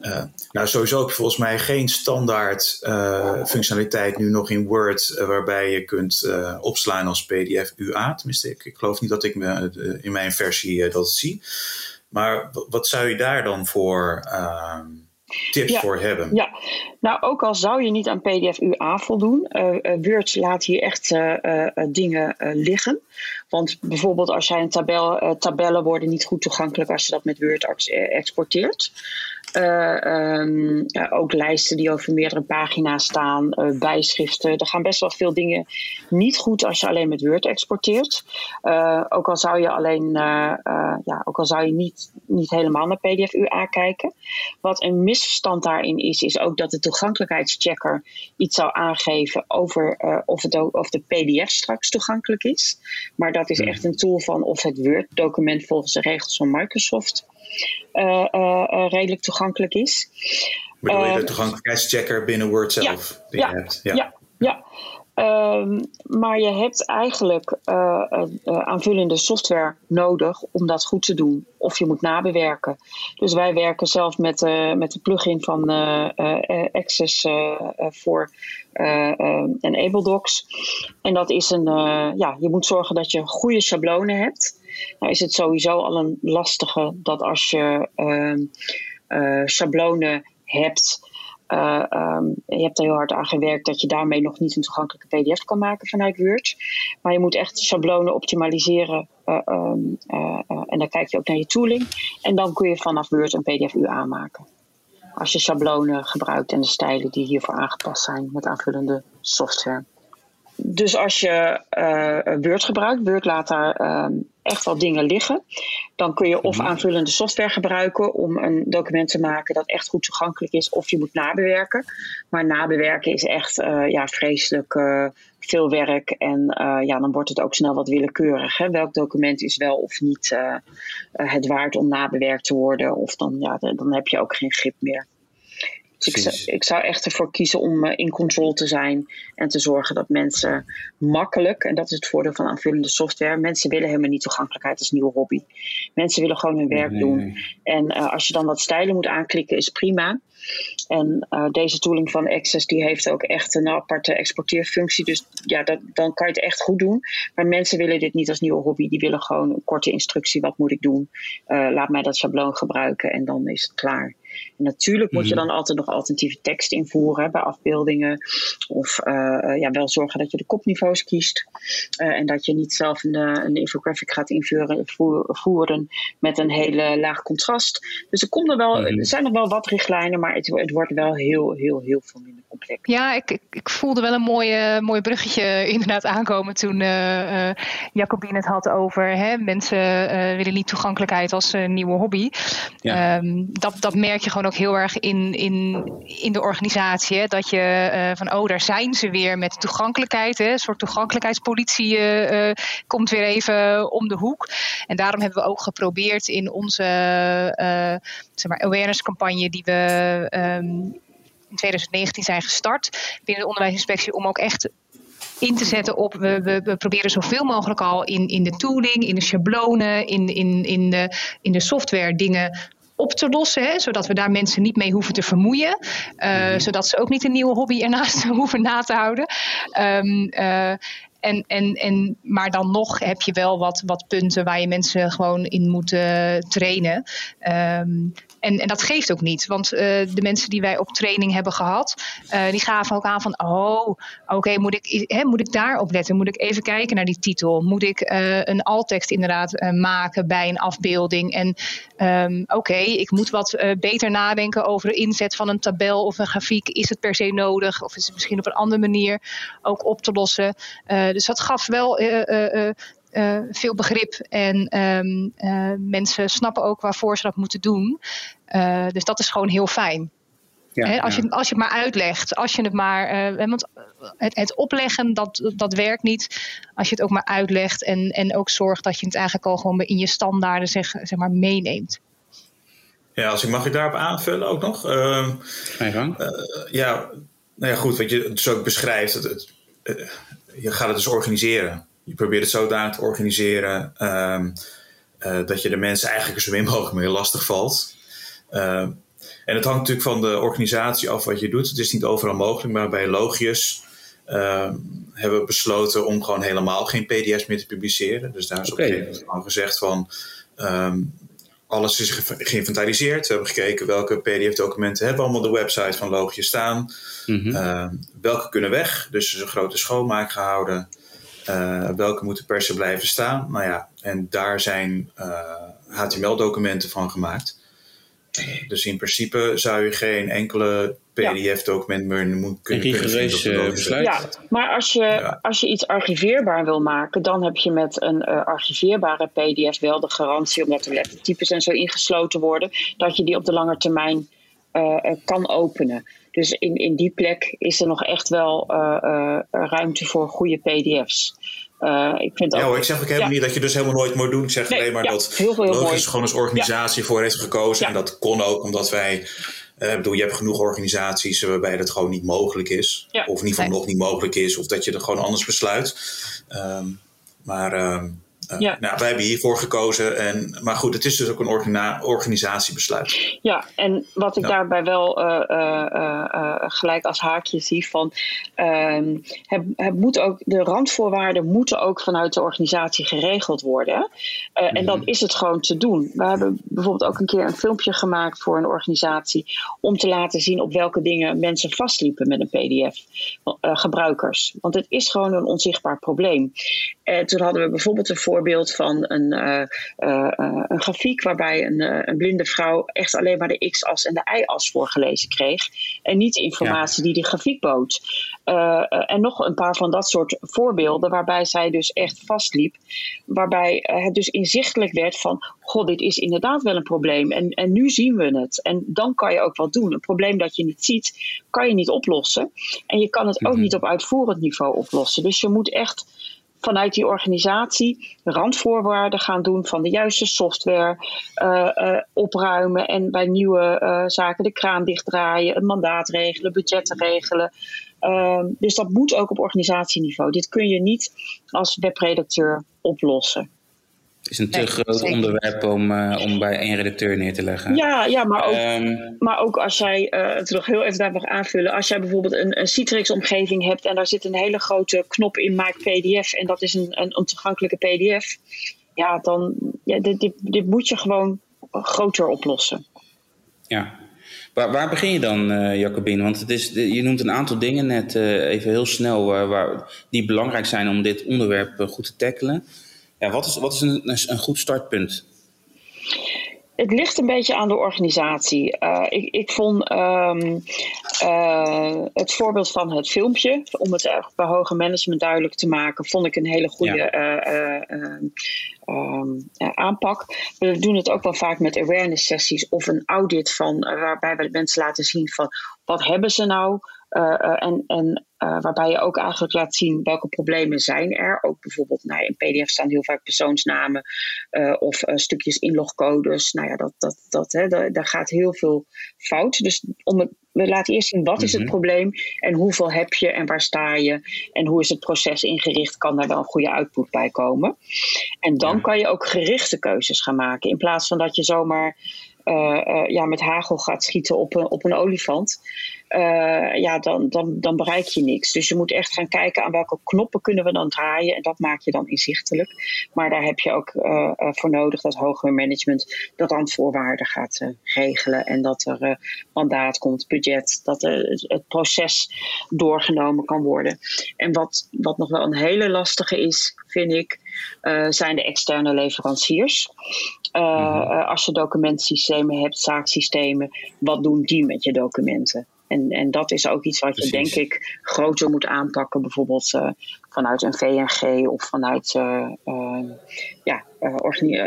uh, nou, sowieso heb je volgens mij geen standaard uh, functionaliteit nu nog in Word uh, waarbij je kunt opslaan als PDF UA. Tenminste, ik, ik geloof niet dat ik me, in mijn versie dat zie. Maar wat zou je daar dan voor ehm, tips voor hebben? Ja, nou ook al zou je niet aan PDF UA voldoen, Word laat hier echt dingen liggen. Want bijvoorbeeld als jij een tabel, tabellen worden niet goed toegankelijk als je dat met Word exporteert. Um, ja, ook lijsten die over meerdere pagina's staan, uh, bijschriften. Er gaan best wel veel dingen niet goed als je alleen met Word exporteert. Uh, ook al zou je alleen, ja, ook al zou je niet, niet helemaal naar PDF UA kijken. Wat een misverstand daarin is, is ook dat de toegankelijkheidschecker iets zou aangeven over of, het, of de PDF straks toegankelijk is. Maar dat is echt een tool van of het Word-document volgens de regels van Microsoft redelijk toegankelijk is. Bedoel je de toegankelijkheidschecker binnen Word zelf die ja, je hebt? Ja, ja. Um, maar je hebt eigenlijk uh, uh, aanvullende software nodig om dat goed te doen. Of je moet nabewerken. Dus wij werken zelf met, uh, met de plugin van Access voor EnableDocs. En dat is een, ja, je moet zorgen dat je goede schablonen hebt. Nou is het sowieso al een lastige dat als je uh, schablonen hebt. Uh, um, je hebt er heel hard aan gewerkt dat je daarmee nog niet een toegankelijke PDF kan maken vanuit Word. Maar je moet echt schablonen optimaliseren. Uh, um, en dan kijk je ook naar je tooling. En dan kun je vanaf Word een PDF-U aanmaken. Als je schablonen gebruikt en de stijlen die hiervoor aangepast zijn met aanvullende software. Dus als je Word gebruikt, Word laat daar ehm, echt wel dingen liggen. Dan kun je of mhm. aanvullende software gebruiken om een document te maken dat echt goed toegankelijk is, of je moet nabewerken. Maar nabewerken is echt uh, ja, vreselijk uh, veel werk en uh, ja, dan wordt het ook snel wat willekeurig. Hè? Welk document is wel of niet het waard om nabewerkt te worden? Of dan, ja, dan heb je ook geen grip meer. Dus ik, zou, ik zou echt ervoor kiezen om in control te zijn en te zorgen dat mensen makkelijk, en dat is het voordeel van aanvullende software, mensen willen helemaal niet toegankelijkheid als nieuwe hobby. Mensen willen gewoon hun werk doen. En uh, als je dan wat stijlen moet aanklikken, is prima. En deze tooling van Access die heeft ook echt een aparte exporteerfunctie. Dus ja, dat, dan kan je het echt goed doen. Maar mensen willen dit niet als nieuwe hobby. Die willen gewoon een korte instructie. Wat moet ik doen? laat mij dat schabloon gebruiken en dan is het klaar. En natuurlijk moet je mhm. dan altijd nog alternatieve tekst invoeren bij afbeeldingen. Of uh, ja, wel zorgen dat je de kopniveaus kiest. Uh, en dat je niet zelf een, een infographic gaat invoeren voeren met een hele laag contrast. Dus er, komt er, wel, mhm. er zijn nog wel wat richtlijnen, maar het, het wordt wel heel, heel, heel veel minder complex. Ja, ik, ik, ik voelde wel een mooi, mooi bruggetje inderdaad aankomen toen uh, Jacobine het had over hè, mensen willen niet toegankelijkheid als nieuwe hobby. Ja. Um, dat, dat merk je gewoon ook heel erg in, in, in de organisatie. Dat je uh, van, oh, daar zijn ze weer met toegankelijkheid. Hè? Een soort toegankelijkheidspolitie uh, komt weer even om de hoek. En daarom hebben we ook geprobeerd in onze zeg maar awareness campagne die we um, in 2019 zijn gestart binnen de onderwijsinspectie om ook echt in te zetten op. We, we, we, proberen zoveel mogelijk al in, in de tooling, in de schablonen, in, in, in, de, in de software dingen op te lossen, hè, zodat we daar mensen niet mee hoeven te vermoeien, uh, zodat ze ook niet een nieuwe hobby ernaast hoeven na te houden. Um, uh, en, en, en, maar dan nog heb je wel wat, wat punten waar je mensen gewoon in moet uh, trainen. Um, en, en dat geeft ook niet, want uh, de mensen die wij op training hebben gehad, uh, die gaven ook aan van, oh, oké, moet, ik, moet ik daarop letten? Moet ik even kijken naar die titel? Moet ik uh, een alttekst inderdaad maken bij een afbeelding? En um, oké, ik moet wat beter nadenken over de inzet van een tabel of een grafiek. Is het per se nodig? Of is het misschien op een andere manier ook op te lossen? dus dat gaf wel uh, veel begrip en um, uh, mensen snappen ook waarvoor ze dat moeten doen. Uh, dus dat is gewoon heel fijn. Ja, als, je, als je het maar uitlegt, als je het maar. want het, het, opleggen, dat, dat werkt niet. Als je het ook maar uitlegt en, en ook zorgt dat je het eigenlijk al gewoon in je standaarden zeg, zeg maar meeneemt. Ja, als ik mag ik daarop aanvullen ook nog. Uh, gang. ja, nou ja, goed, wat je zo beschrijft. Het, het, je gaat het dus organiseren. Je probeert het zodanig te organiseren um, uh, dat je de mensen eigenlijk zo min mogelijk mee lastig valt. Uh, en het hangt natuurlijk van de organisatie af wat je doet. Het is niet overal mogelijk, maar bij Logius uh, hebben we besloten om gewoon helemaal geen PDF's meer te publiceren. Dus daar is okay. op een gegeven moment gezegd van alles is geïnventariseerd. We hebben gekeken welke PDF-documenten hebben allemaal op de website van Logius staan. Mm -hmm. welke kunnen weg. Dus er is een grote schoonmaak gehouden. Uh, welke moeten per se blijven staan? Nou ja, en daar zijn uh, eh, HTML-documenten van gemaakt. Uh, dus in principe zou je geen enkele PDF-document meer moeten kunnen kunnen besluit. Ja, maar als je, ja. als je iets archiveerbaar wil maken, dan heb je met een archiveerbare PDF wel de garantie, omdat er lettertypes en zo ingesloten worden, dat je die op de lange termijn kan openen. Dus in, in die plek is er nog echt wel uh, uh, ruimte voor goede PDF's. Uh, ik vind ja, ik zeg ook helemaal niet dat je dus helemaal nooit moet doen. Ik zeg nee, alleen maar ja, dat Logisch gewoon als organisatie voor heeft gekozen. En dat kon ook omdat wij. Ik bedoel, je hebt genoeg organisaties waarbij dat gewoon niet mogelijk is. Of in ieder geval nog niet mogelijk is. Of dat je er gewoon anders besluit. Um, maar um, eh, ja. Nou, wij hebben hiervoor gekozen. En, maar goed, het is dus ook een organisatiebesluit. Ja, en wat ik daarbij wel uh, uh, gelijk als haakje zie van ehm, het, het, moet ook, de randvoorwaarden moeten ook vanuit de organisatie geregeld worden. En mhm. dan is het gewoon te doen. We hebben bijvoorbeeld ook een keer een filmpje gemaakt voor een organisatie om te laten zien op welke dingen mensen vastliepen met een PDF. gebruikers. Want het is gewoon een onzichtbaar probleem. En toen hadden we bijvoorbeeld een voorbeeld voorbeeld van een, uh, uh, een grafiek waarbij een, een, blinde vrouw echt alleen maar de x-as en de y-as voorgelezen kreeg. En niet informatie die de grafiek bood. en nog een paar van dat soort voorbeelden waarbij zij dus echt vastliep. Waarbij het dus inzichtelijk werd van, god, dit is inderdaad wel een probleem. En, en nu zien we het. En dan kan je ook wat doen. Een probleem dat je niet ziet, kan je niet oplossen. En je kan het ook mhm. niet op uitvoerend niveau oplossen. Dus je moet echt vanuit die organisatie randvoorwaarden gaan doen van de juiste software uh, uh, opruimen en bij nieuwe uh, zaken de kraan dichtdraaien, een mandaat regelen, budgetten regelen. Ehm, dus dat moet ook op organisatieniveau. Dit kun je niet als webredacteur oplossen. Het is een te groot onderwerp om, om bij één redacteur neer te leggen. Ja, ja maar, ook, ehm, maar ook als jij, het nog heel even daar mag aanvullen, als jij bijvoorbeeld een, een Citrix-omgeving hebt en daar zit een hele grote knop in Maak PDF en dat is een, een ontoegankelijke PDF, ja, dan ja, dit, dit, dit moet je gewoon groter oplossen. Ja. Waar, waar begin je dan, uh, Jacobine? Want het is, je noemt een aantal dingen net uh, even heel snel waar, die belangrijk zijn om dit onderwerp uh, goed te tackelen. Ja, wat is, wat is een, een goed startpunt? Het ligt een beetje aan de organisatie. Uh, ik, ik vond um, uh, het voorbeeld van het filmpje, om het bij hoger management duidelijk te maken, vond ik een hele goede ja. uh, um, aanpak. We doen het ook wel vaak met awareness sessies of een audit van waarbij we mensen laten zien van wat hebben ze nou en, en uh, waarbij je ook eigenlijk laat zien welke problemen zijn er. Ook bijvoorbeeld nou, in PDF staan heel vaak persoonsnamen of stukjes inlogcodes. Nou ja, dat, dat, dat, hè, daar, daar gaat heel veel fout. Dus om het, we laten eerst zien wat is het mhm. probleem en hoeveel heb je en waar sta je en hoe is het proces ingericht. Kan daar wel een goede output bij komen. En dan kan je ook gerichte keuzes gaan maken in plaats van dat je zomaar uh, uh, ja, met hagel gaat schieten op een, op een olifant, uh, ja, dan, dan, dan bereik je niks. Dus je moet echt gaan kijken aan welke knoppen kunnen we dan draaien. En dat maak je dan inzichtelijk. Maar daar heb je ook voor nodig dat hoger management de randvoorwaarden gaat regelen. En dat er mandaat komt, budget, dat het proces doorgenomen kan worden. En wat, wat nog wel een hele lastige is, vind ik, zijn de externe leveranciers. Uh, als je documentsystemen hebt, zaaksystemen, wat doen die met je documenten? En, en dat is ook iets wat je, denk ik, groter moet aanpakken. Bijvoorbeeld uh, vanuit een VNG of vanuit uh, ja,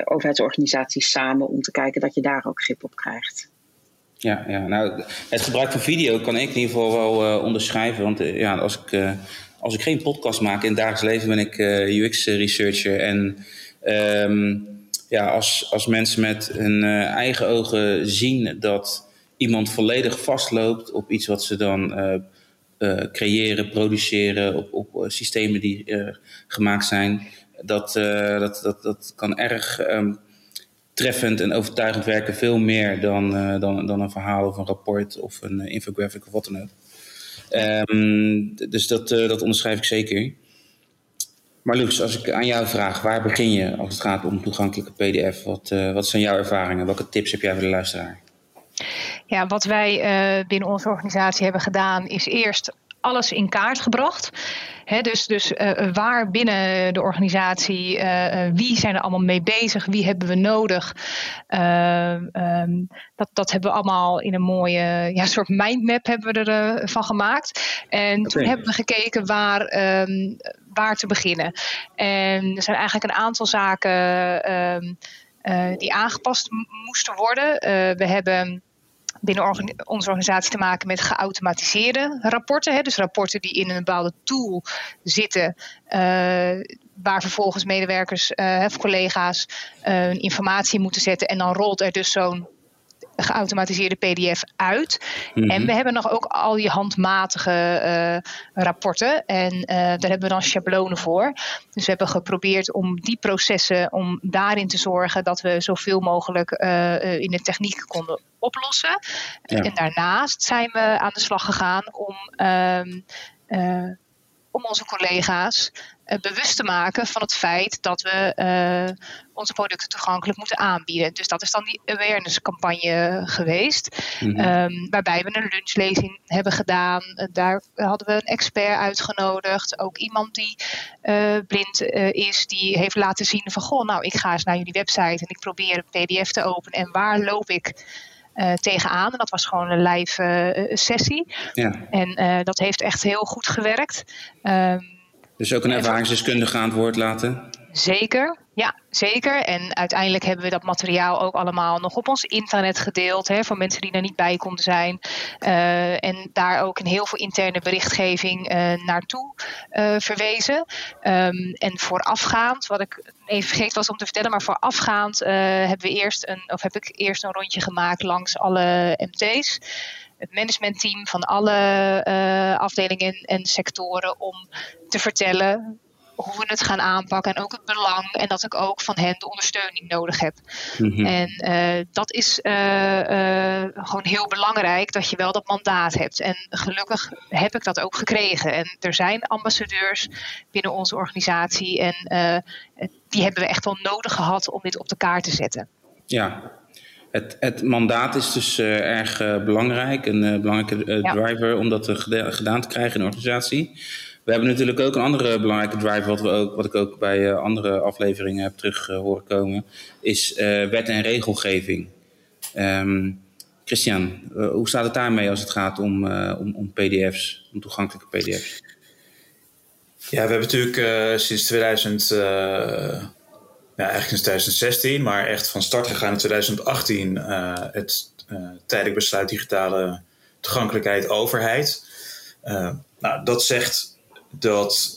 overheidsorganisaties samen. Om te kijken dat je daar ook grip op krijgt. Ja, ja, nou, het gebruik van video kan ik in ieder geval wel onderschrijven. Want ja, als, ik, als ik geen podcast maak in het dagelijks leven ben ik UX-researcher. En um, ja, als, als mensen met hun eigen ogen zien dat iemand volledig vastloopt op iets wat ze dan uh, uh, creëren, produceren, op, op systemen die gemaakt zijn, dat, dat, dat, dat kan erg um, treffend en overtuigend werken, veel meer dan, dan, dan een verhaal of een rapport of een infographic of wat dan ook. Um, dus dat, dat onderschrijf ik zeker. Maar Loes, als ik aan jou vraag, waar begin je als het gaat om toegankelijke PDF? Wat, wat zijn jouw ervaringen? Welke tips heb jij voor de luisteraar? Ja, wat wij uh, binnen onze organisatie hebben gedaan, is eerst alles in kaart gebracht. He, dus dus uh, waar binnen de organisatie, uh, wie zijn er allemaal mee bezig, wie hebben we nodig. Uh, um, dat, dat hebben we allemaal in een mooie ja, soort mindmap hebben we ervan van gemaakt. En okay. toen hebben we gekeken waar, um, waar te beginnen. En er zijn eigenlijk een aantal zaken um, die aangepast moesten worden. we hebben binnen onze organisatie te maken met geautomatiseerde rapporten. Hè, dus rapporten die in een bepaalde tool zitten, uh, waar vervolgens medewerkers uh, of collega's uh, informatie moeten zetten. En dan rolt er dus zo'n geautomatiseerde PDF uit. Mm-hmm. En we hebben nog ook al die handmatige uh, rapporten. En uh, daar hebben we dan schablonen voor. Dus we hebben geprobeerd om die processen, om daarin te zorgen dat we zoveel mogelijk uh, in de techniek konden oplossen. Ja. En daarnaast zijn we aan de slag gegaan om. Um, om onze collega's uh, bewust te maken van het feit dat we uh, onze producten toegankelijk moeten aanbieden. Dus dat is dan die awareness campagne geweest. Mm-hmm. Um, waarbij we een lunchlezing hebben gedaan. Uh, daar hadden we een expert uitgenodigd. Ook iemand die blind is, die heeft laten zien van goh, nou ik ga eens naar jullie website en ik probeer een pdf te openen. En waar loop ik? Uh, tegenaan. En dat was gewoon een live uh, sessie. Ja. En dat heeft echt heel goed gewerkt. Um, dus ook een ervaringsdeskundige aan het woord laten? Zeker, ja, zeker. En uiteindelijk hebben we dat materiaal ook allemaal nog op ons internet gedeeld. Hè, voor mensen die er niet bij konden zijn. Uh, en daar ook een heel veel interne berichtgeving uh, naartoe uh, verwezen. Um, en voorafgaand, wat ik even vergeten was om te vertellen, maar voorafgaand hebben we eerst een, of heb ik eerst een rondje gemaakt langs alle MT's het managementteam van alle afdelingen en sectoren om te vertellen hoe we het gaan aanpakken en ook het belang en dat ik ook van hen de ondersteuning nodig heb. Mhm. En uh, dat is uh, uh, gewoon heel belangrijk dat je wel dat mandaat hebt. En gelukkig heb ik dat ook gekregen. En er zijn ambassadeurs binnen onze organisatie en die hebben we echt wel nodig gehad om dit op de kaart te zetten. Ja, het, het, mandaat is dus uh, erg uh, belangrijk, een uh, belangrijke driver om dat gedaan te krijgen in de organisatie. We hebben natuurlijk ook een andere belangrijke driver, wat, we ook, wat ik ook bij andere afleveringen heb terug horen komen, is wet en regelgeving. Um, Christian, hoe staat het daarmee als het gaat om, om, om PDF's, om toegankelijke PDF's? Ja, we hebben natuurlijk sinds 2000 ja, eigenlijk sinds 2016, maar echt van start gegaan in 2018 uh, eh, het uh, tijdelijk besluit digitale toegankelijkheid overheid. Uh, nou, dat zegt dat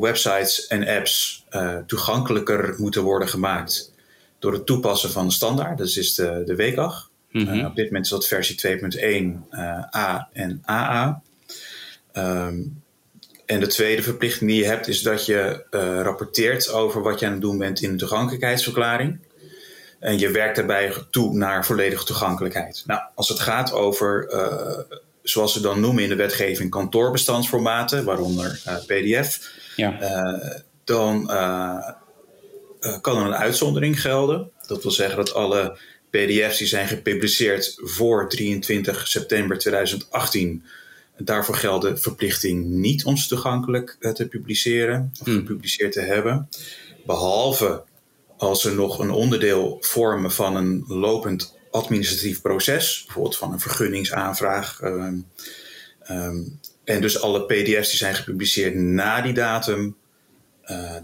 websites en apps toegankelijker moeten worden gemaakt door het toepassen van de standaard. Dat is de, de WCAG. Mm -hmm. op dit moment is dat versie 2.1 A en AA. Um, en de tweede verplichting die je hebt is dat je rapporteert over wat je aan het doen bent in de toegankelijkheidsverklaring. En je werkt daarbij toe naar volledige toegankelijkheid. Nou, als het gaat over, zoals ze dan noemen in de wetgeving, kantoorbestandsformaten, waaronder uh, PDF, ja. dan kan er een uitzondering gelden. Dat wil zeggen dat alle PDF's die zijn gepubliceerd voor 23 september 2018 Daarvoor geldt de verplichting niet om ze toegankelijk eh, te publiceren of hmm. gepubliceerd te hebben. Behalve als ze nog een onderdeel vormen van een lopend administratief proces, bijvoorbeeld van een vergunningsaanvraag. Ehm, ehm, en dus alle PDF's die zijn gepubliceerd na die datum,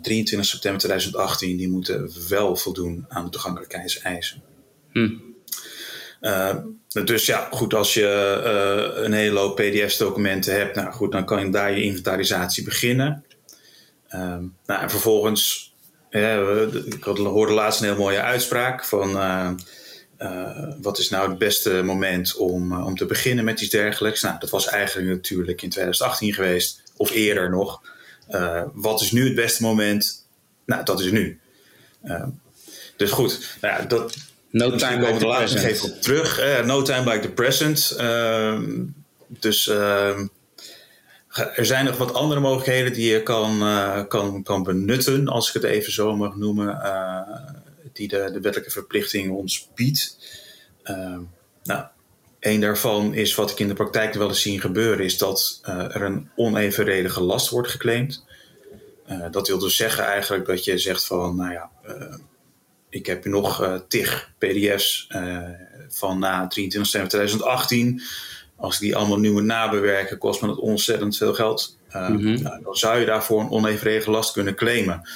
23 eh, september 2018, die moeten wel voldoen aan de toegankelijkheidseisen. Uh, dus ja, goed, als je uh, een hele hoop PDF-documenten hebt, nou goed, dan kan je daar je inventarisatie beginnen. Uh, nou, en vervolgens, ik hoorde laatst een heel mooie uitspraak van uh, wat is nou het beste moment om, om te beginnen met iets dergelijks. Nou, dat was eigenlijk natuurlijk in 2018 geweest, of eerder nog. wat is nu het beste moment? Nou, dat is nu. dus goed, nou ja, dat, No time like the present. even op terug. No time like the present. Uh, dus uh, er zijn nog wat andere mogelijkheden die je kan, kan, kan benutten, als ik het even zo mag noemen, die de, de wettelijke verplichting ons biedt. Ehm, nou, een daarvan is wat ik in de praktijk wel eens zie gebeuren, is dat er een onevenredige last wordt geclaimd. dat wil dus zeggen eigenlijk dat je zegt van, nou ja, ik heb nog tig PDF's van na 23 september 2018. Als ik die allemaal nu moet nabewerken, kost me dat ontzettend veel geld. Uh, mm-hmm. nou, dan zou je daarvoor een onevenredig last kunnen claimen.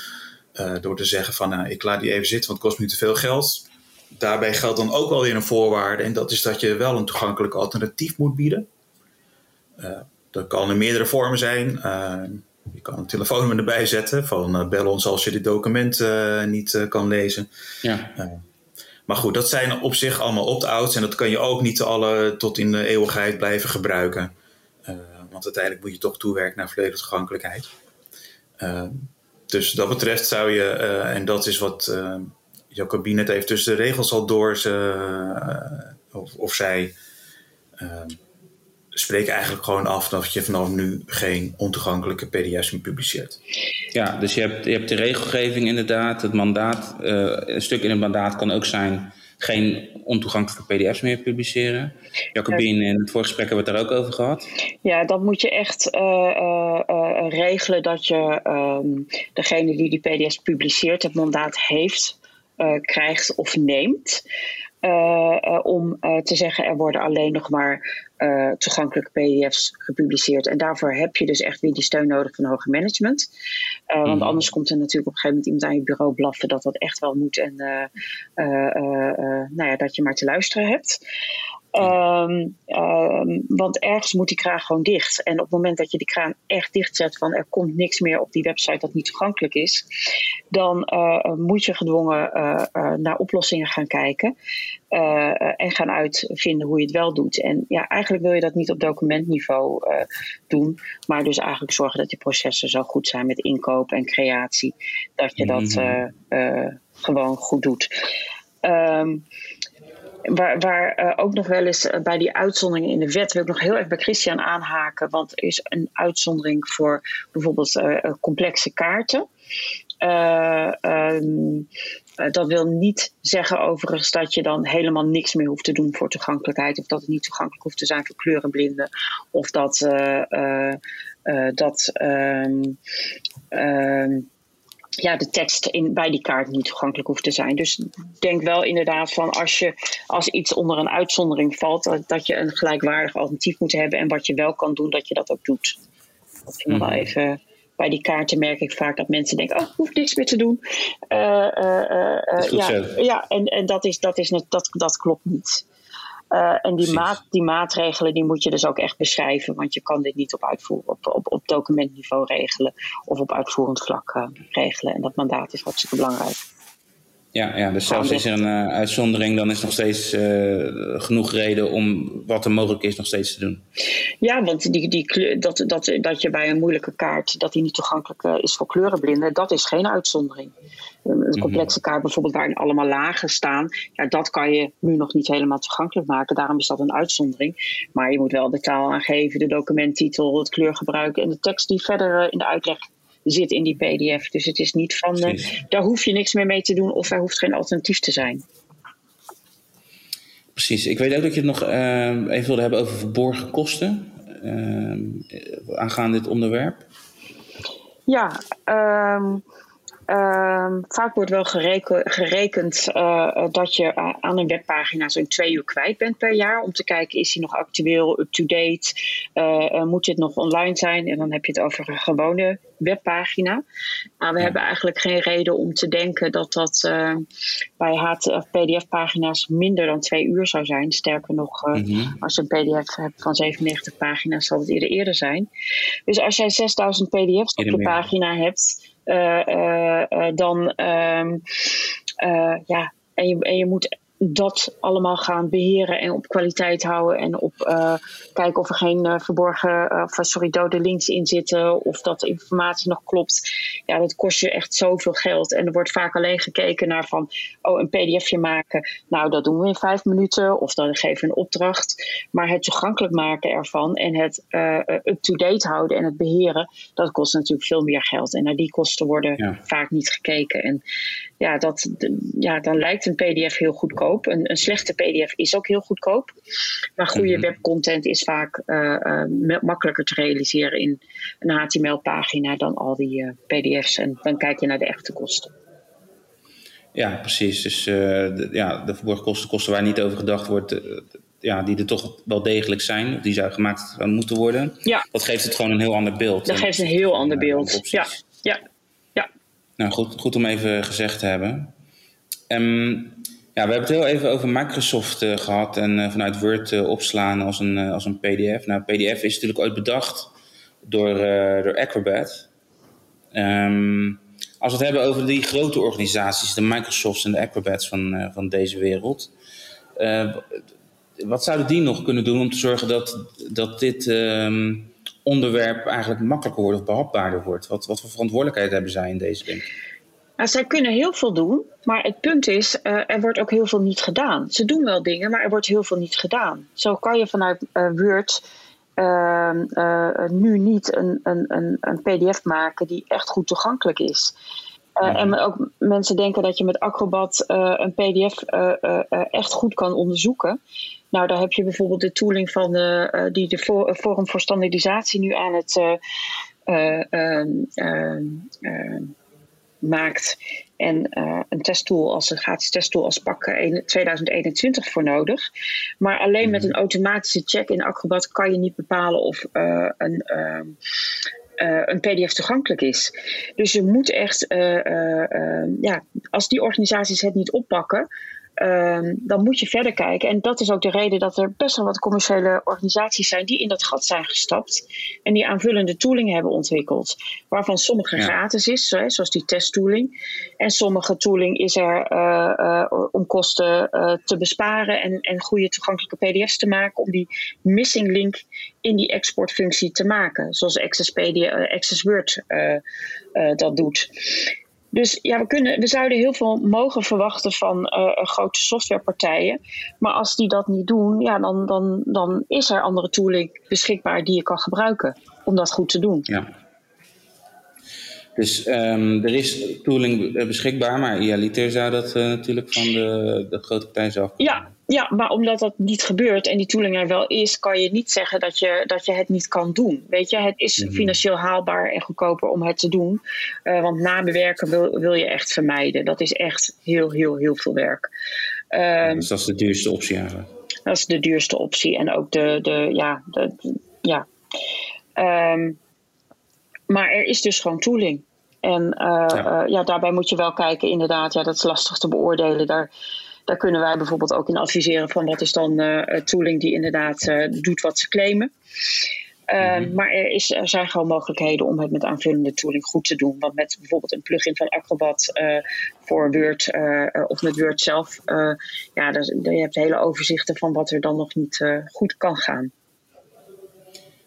Door te zeggen van, nou, ik laat die even zitten, want het kost me te veel geld. Daarbij geldt dan ook wel weer een voorwaarde. En dat is dat je wel een toegankelijk alternatief moet bieden. dat kan in meerdere vormen zijn. Je kan een telefoonnummer erbij zetten van uh, bel ons als je dit document uh, niet uh, kan lezen. Ja. maar goed, dat zijn op zich allemaal opt-outs en dat kan je ook niet alle tot in de eeuwigheid blijven gebruiken. want uiteindelijk moet je toch toewerken naar volledige toegankelijkheid. Dus dat betreft zou je, en dat is wat jouw kabinet heeft tussen de regels al door, ze, of, of zij spreek eigenlijk gewoon af dat je vanaf nu geen ontoegankelijke PDF's meer publiceert. Ja, dus je hebt, je hebt de regelgeving inderdaad, het mandaat. Een stuk in het mandaat kan ook zijn geen ontoegankelijke PDF's meer publiceren. Jacobine, in het voorgesprek hebben we het daar ook over gehad. Ja, dat moet je echt uh, uh, regelen dat je um, degene die die PDF's publiceert het mandaat heeft, krijgt of neemt. om te zeggen er worden alleen nog maar toegankelijke PDF's gepubliceerd. En daarvoor heb je dus echt weer die steun nodig van hoger management. Uh, Want mhm. anders komt er natuurlijk op een gegeven moment iemand aan je bureau blaffen dat dat echt wel moet en uh, nou ja, dat je maar te luisteren hebt. Um, um, want ergens moet die kraan gewoon dicht. En op het moment dat je die kraan echt dicht zet van er komt niks meer op die website dat niet toegankelijk is, dan moet je gedwongen naar oplossingen gaan kijken en gaan uitvinden hoe je het wel doet. En ja, eigenlijk wil je dat niet op documentniveau doen, maar dus eigenlijk zorgen dat je processen zo goed zijn met inkoop en creatie, dat je dat mhm. gewoon goed doet. Um, Waar, waar uh, ook nog wel eens uh, bij die uitzonderingen in de wet wil ik nog heel erg bij Christian aanhaken. Want er is een uitzondering voor bijvoorbeeld uh, complexe kaarten. Um, dat wil niet zeggen overigens dat je dan helemaal niks meer hoeft te doen voor toegankelijkheid. Of dat het niet toegankelijk hoeft te zijn voor kleurenblinden. Of dat, dat um, ja, de tekst in, bij die kaart niet toegankelijk hoeft te zijn. Dus denk wel inderdaad van als je als iets onder een uitzondering valt, dat, dat je een gelijkwaardig alternatief moet hebben. En wat je wel kan doen, dat je dat ook doet. Dat vind ik wel mhm. even. Bij die kaarten merk ik vaak dat mensen denken: Oh, ik hoef niks meer te doen. Uh, uh, ja, ja, en, en dat, is, dat, is, dat, dat klopt niet. Uh, en die, maat, die maatregelen die moet je dus ook echt beschrijven, want je kan dit niet op, uitvoer, op, op, op documentniveau regelen of op uitvoerend vlak regelen. En dat mandaat is hartstikke belangrijk. Ja, ja dus zelfs is er een uh, uitzondering, dan is nog steeds uh, genoeg reden om wat er mogelijk is nog steeds te doen. Ja, want die, die, dat, dat, dat je bij een moeilijke kaart dat die niet toegankelijk uh, is voor kleurenblinden, dat is geen uitzondering. Een mhm. complexe kaart bijvoorbeeld waarin allemaal lagen staan, ja, dat kan je nu nog niet helemaal toegankelijk maken. Daarom is dat een uitzondering. Maar je moet wel de taal aangeven, de documenttitel, het kleurgebruik en de tekst die verder in de uitleg zit in die PDF. Dus het is niet van, uh, daar hoef je niks meer mee te doen of er hoeft geen alternatief te zijn. Precies. Ik weet ook dat je het nog uh, even wilde hebben over verborgen kosten. Uh, aangaande dit onderwerp. Ja, um, Ehm, vaak wordt wel gerekend uh, dat je aan een webpagina zo'n twee uur kwijt bent per jaar. Om te kijken, is hij nog actueel, up-to-date? Uh, moet dit nog online zijn? En dan heb je het over een gewone webpagina. Maar we hebben eigenlijk geen reden om te denken dat dat bij PDF-pagina's minder dan twee uur zou zijn. Sterker nog, mhm. als je een PDF hebt van 97 pagina's, zal het eerder eerder zijn. Dus als jij 6000 PDF's op je pagina hebt eh, eh, eh, dan ehm, ja, en je, en je moet dat allemaal gaan beheren en op kwaliteit houden en op uh, kijken of er geen uh, verborgen, uh, sorry, dode links in zitten of dat de informatie nog klopt. Ja, dat kost je echt zoveel geld. En er wordt vaak alleen gekeken naar van, oh, een pdfje maken. Nou, dat doen we in vijf minuten of dan geven we een opdracht. Maar het toegankelijk maken ervan en het up-to-date houden en het beheren, dat kost natuurlijk veel meer geld. En naar die kosten worden vaak niet gekeken. En ja, dat, ja, dan lijkt een pdf heel goedkoop een, een, slechte PDF is ook heel goedkoop. Maar goede mhm. webcontent is vaak uh, uh, makkelijker te realiseren in een HTML-pagina dan al die uh, PDF's. En dan kijk je naar de echte kosten. Ja, precies. Dus de, ja, de verborgen kosten, kosten waar niet over gedacht wordt, ja, die er toch wel degelijk zijn, die zou gemaakt moeten worden. Ja. Dat geeft het gewoon een heel ander beeld. Dat geeft een heel ander beeld. Ja, ja. Nou, goed, goed om even gezegd te hebben. Um, ja, we hebben het heel even over Microsoft uh, gehad en uh, vanuit Word uh, opslaan als een, als een PDF. Nou, PDF is natuurlijk ooit bedacht door, door Acrobat. Um, als we het hebben over die grote organisaties, de Microsofts en de Acrobats van, van deze wereld. wat zouden die nog kunnen doen om te zorgen dat, dat dit um, onderwerp eigenlijk makkelijker wordt of behapbaarder wordt? Wat, wat voor verantwoordelijkheid hebben zij in deze, denk nou, zij kunnen heel veel doen, maar het punt is, uh, er wordt ook heel veel niet gedaan. Ze doen wel dingen, maar er wordt heel veel niet gedaan. Zo kan je vanuit uh, Word uh, nu niet een, een, een, een, PDF maken die echt goed toegankelijk is. En ook mensen denken dat je met Acrobat een PDF echt goed kan onderzoeken. Nou, daar heb je bijvoorbeeld de tooling van de, die de Forum voor Standaardisatie nu aan het maakt en uh, een testtool als een gratis testtool als PAK 2021 voor nodig. Maar alleen met mhm. een automatische check in Acrobat kan je niet bepalen of uh, een, uh, een PDF toegankelijk is. Dus je moet echt, ja, als die organisaties het niet oppakken, Ehm, dan moet je verder kijken. En dat is ook de reden dat er best wel wat commerciële organisaties zijn die in dat gat zijn gestapt. En die aanvullende tooling hebben ontwikkeld. Waarvan sommige gratis is, zoals die testtooling. En sommige tooling is er uh, uh, om kosten uh, te besparen en, en goede toegankelijke PDF's te maken. Om die missing link in die exportfunctie te maken. Zoals Access, PDF, Access Word dat doet. Dus ja, we, kunnen, we zouden heel veel mogen verwachten van uh, grote softwarepartijen. Maar als die dat niet doen, ja, dan, dan, dan is er andere tooling beschikbaar die je kan gebruiken om dat goed te doen. Ja. Dus um, er is tooling beschikbaar, maar idealiter zou dat uh, natuurlijk van de, de grote partij zelf. Ja, ja, maar omdat dat niet gebeurt en die tooling er wel is, kan je niet zeggen dat je, dat je het niet kan doen. Weet je, het is -hmm. financieel haalbaar en goedkoper om het te doen. Uh, want nabewerken wil, wil je echt vermijden. Dat is echt heel, heel, heel veel werk. Um, dus dat is de duurste optie eigenlijk. Dat is de duurste optie en ook de, de ja, de, de ja. Um, maar er is dus gewoon tooling. En uh, ja. Uh, ja, daarbij moet je wel kijken, inderdaad, ja, dat is lastig te beoordelen. Daar, daar kunnen wij bijvoorbeeld ook in adviseren van wat is dan uh, tooling die inderdaad uh, doet wat ze claimen. Uh, mm-hmm. Maar er, is, er zijn gewoon mogelijkheden om het met aanvullende tooling goed te doen. Want met bijvoorbeeld een plugin van Acrobat voor Word of met Word zelf, ja, je hebt hele overzichten van wat er dan nog niet goed kan gaan.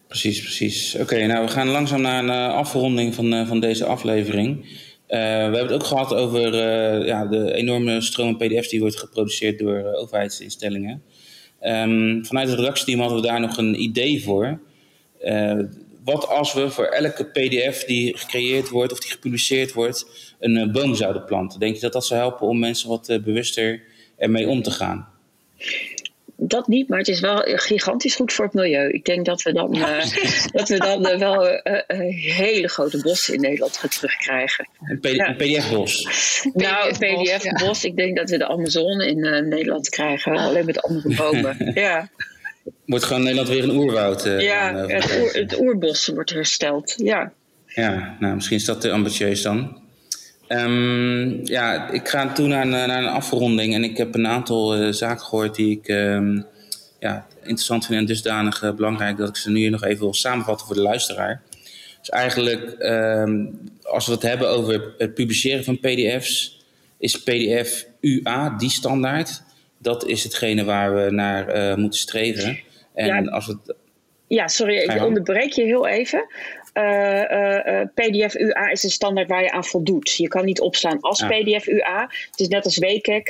Precies, precies. Oké, okay, nou we gaan langzaam naar een afronding van, van deze aflevering. Uh, we hebben het ook gehad over uh, ja, de enorme stroom PDF's die wordt geproduceerd door uh, overheidsinstellingen. Um, vanuit het redactieteam hadden we daar nog een idee voor. wat als we voor elke PDF die gecreëerd wordt of die gepubliceerd wordt, een boom zouden planten? Denk je dat dat zou helpen om mensen wat bewuster ermee om te gaan? Dat niet, maar het is wel gigantisch goed voor het milieu. Ik denk dat we dan, uh, dat we dan uh, wel uh, hele grote bossen in Nederland gaan terugkrijgen. Een, ja. PDF-bos? Nou, een PDF-bos. Ja. Ik denk dat we de Amazone in Nederland krijgen, alleen met andere bomen. ja. Wordt gewoon Nederland weer een oerwoud? ja, dan, het, oer, het oerbos wordt hersteld. Ja. Ja, nou, misschien is dat te ambitieus dan. Um, ja, ik ga toe naar, naar een afronding en ik heb een aantal uh, zaken gehoord die ik um, ja, interessant vind en dusdanig uh, belangrijk dat ik ze nu nog even wil samenvatten voor de luisteraar. Dus eigenlijk, um, als we het hebben over het publiceren van PDF's, is PDF UA die standaard. Dat is hetgene waar we naar uh, moeten streven. En ja, als het. Ja, sorry, ik onderbreek je heel even. Uh, uh, PDF UA is een standaard waar je aan voldoet. Je kan niet opslaan als ja. PDF UA. Het is net als WCAG.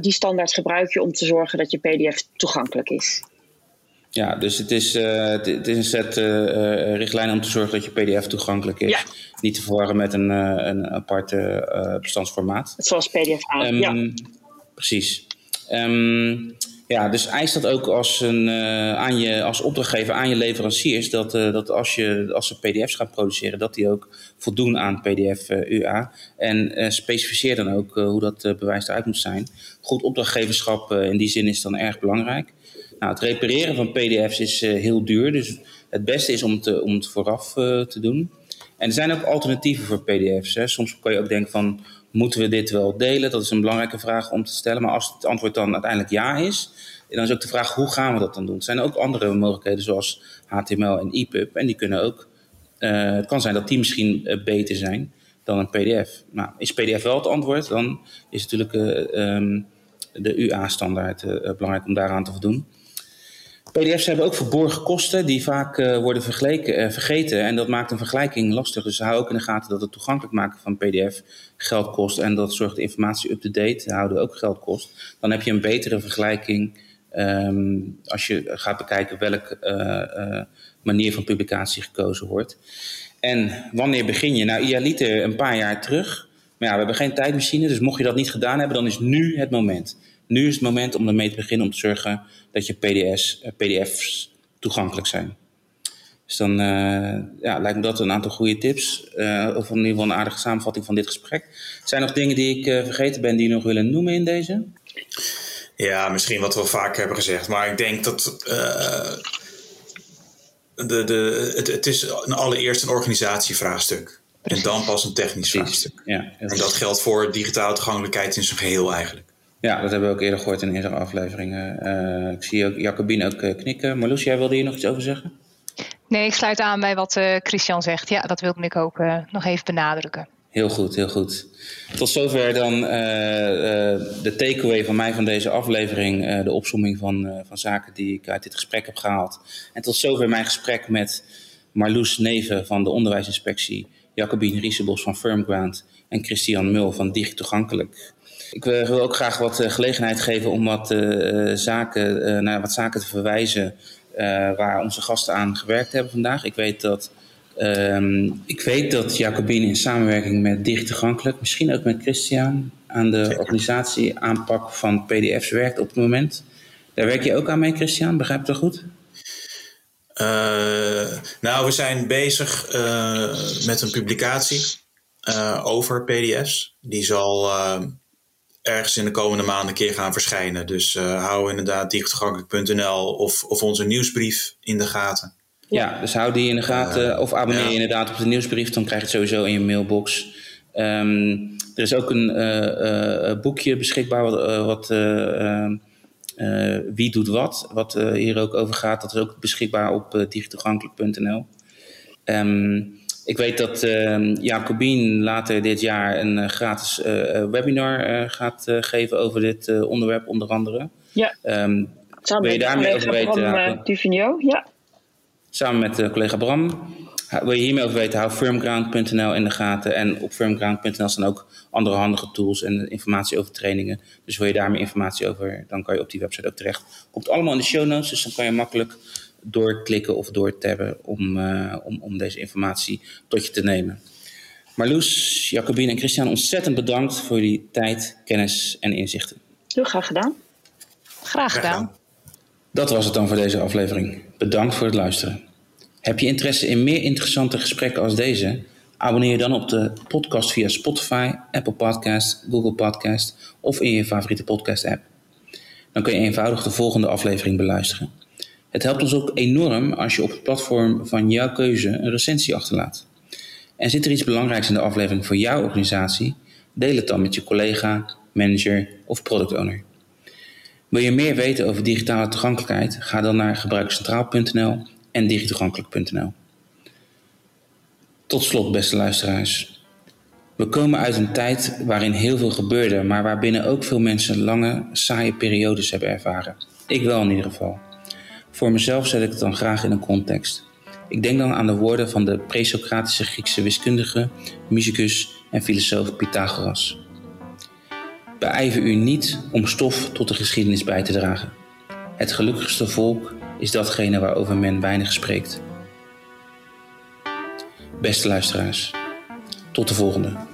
die standaard gebruik je om te zorgen dat je PDF toegankelijk is. Ja, dus het is, het is een set richtlijnen om te zorgen dat je PDF toegankelijk is. Ja. Niet te verwarren met een, een aparte bestandsformaat. Zoals PDF A. Um, ja. Precies. Um, ja, dus eist dat ook als, een, uh, aan je, als opdrachtgever aan je leveranciers dat, uh, dat als, je, als ze PDF's gaan produceren, dat die ook voldoen aan PDF uh, UA. En specificeer dan ook hoe dat bewijs eruit moet zijn. Goed opdrachtgeverschap in die zin is dan erg belangrijk. Nou, het repareren van PDF's is heel duur, dus het beste is om het, om het vooraf te doen. En er zijn ook alternatieven voor PDF's. Hè. Soms kan je ook denken van moeten we dit wel delen? Dat is een belangrijke vraag om te stellen. Maar als het antwoord dan uiteindelijk ja is, dan is ook de vraag hoe gaan we dat dan doen? Er zijn ook andere mogelijkheden zoals HTML en EPUB. En die kunnen ook, uh, het kan zijn dat die misschien uh, beter zijn dan een PDF. Nou, is PDF wel het antwoord, dan is natuurlijk uh, um, de UA-standaard belangrijk om daaraan te voldoen. PDF's hebben ook verborgen kosten die vaak uh, worden uh, vergeten. En dat maakt een vergelijking lastig. Dus hou ook in de gaten dat het toegankelijk maken van PDF geld kost. En dat zorgt informatie up-to-date houden ook geld kost. Dan heb je een betere vergelijking um, als je gaat bekijken welke uh, manier van publicatie gekozen wordt. En wanneer begin je? Nou, idealiter een paar jaar terug. Maar ja, we hebben geen tijdmachine. Dus mocht je dat niet gedaan hebben, dan is nu het moment. Nu is het moment om ermee te beginnen om te zorgen dat je PDS, PDF's toegankelijk zijn. Dus dan uh, ja, lijkt me dat een aantal goede tips. Uh, of in ieder geval een aardige samenvatting van dit gesprek. Zijn er nog dingen die ik uh, vergeten ben die je nog willen noemen in deze? Ja, misschien wat we vaak hebben gezegd. Maar ik denk dat de, de, het, het is een allereerst een organisatievraagstuk. Precies. En dan pas een technisch vraagstuk. Ja, en dat geldt voor digitale toegankelijkheid in zijn geheel eigenlijk. Ja, dat hebben we ook eerder gehoord in eerdere afleveringen. Uh, ik zie ook Jacobine ook uh, knikken. Marloes, jij wilde hier nog iets over zeggen? Nee, ik sluit aan bij wat uh, Christian zegt. Ja, dat wilde ik ook nog even benadrukken. Heel goed, heel goed. Tot zover dan de takeaway van mij van deze aflevering. de opsomming van, van zaken die ik uit dit gesprek heb gehaald. En tot zover mijn gesprek met Marloes Neven van de Onderwijsinspectie. Jacobine Riesebos van Firmgrant en Christian Mul van Digitoegankelijk. Ik wil ook graag wat eh, gelegenheid geven om wat, uh, zaken, naar wat zaken te verwijzen waar onze gasten aan gewerkt hebben vandaag. Ik weet dat, uh, ik weet dat Jacobine in samenwerking met Digitoegankelijk, misschien ook met Christian, aan de organisatie aanpak van PDF's werkt op het moment. Daar werk je ook aan mee, Christian? Begrijp ik dat goed? nou, we zijn bezig met een publicatie over PDF's. Die zal ergens in de komende maanden een keer gaan verschijnen. Dus uh, hou inderdaad dichttoegankelijk.nl of, of onze nieuwsbrief in de gaten. Ja, dus hou die in de gaten of abonneer je inderdaad op de nieuwsbrief, dan krijg je het sowieso in je mailbox. Um, er is ook een uh, uh, boekje beschikbaar wat, wat Wie doet wat, wat hier ook over gaat. Dat is ook beschikbaar op uh, dichttoegankelijk.nl. Um, ik weet dat uh, Jacobien later dit jaar een uh, gratis uh, webinar gaat geven over dit onderwerp, onder andere. Ja. Um, Samen wil je daar meer over weten? Bram, ja. Samen met collega Bram. Wil je hiermee over weten, hou firmground.nl in de gaten. En op firmground.nl staan ook andere handige tools en informatie over trainingen. Dus wil je daar meer informatie over, dan kan je op die website ook terecht. Komt allemaal in de show notes, dus dan kan je makkelijk doorklikken of doortabben om, uh, om, om deze informatie tot je te nemen. Marloes, Jacobine en Christian, ontzettend bedankt voor jullie tijd, kennis en inzichten. Heel graag gedaan. Graag gedaan. Dat was het dan voor deze aflevering. Bedankt voor het luisteren. Heb je interesse in meer interessante gesprekken als deze? Abonneer je dan op de podcast via Spotify, Apple Podcast, Google Podcast of in je favoriete podcast app. Dan kun je eenvoudig de volgende aflevering beluisteren. Het helpt ons ook enorm als je op het platform van jouw keuze een recensie achterlaat. En zit er iets belangrijks in de aflevering voor jouw organisatie? Deel het dan met je collega, manager of product owner. Wil je meer weten over digitale toegankelijkheid? Ga dan naar gebruikscentraal.nl en digitoegankelijk.nl. Tot slot, beste luisteraars. We komen uit een tijd waarin heel veel gebeurde, maar waarbinnen ook veel mensen lange, saaie periodes hebben ervaren. Ik wel in ieder geval. Voor mezelf zet ik het dan graag in een context. Ik denk dan aan de woorden van de presocratische Griekse wiskundige, musicus en filosoof Pythagoras. Beijver u niet om stof tot de geschiedenis bij te dragen. Het gelukkigste volk is datgene waarover men weinig spreekt. Beste luisteraars, tot de volgende.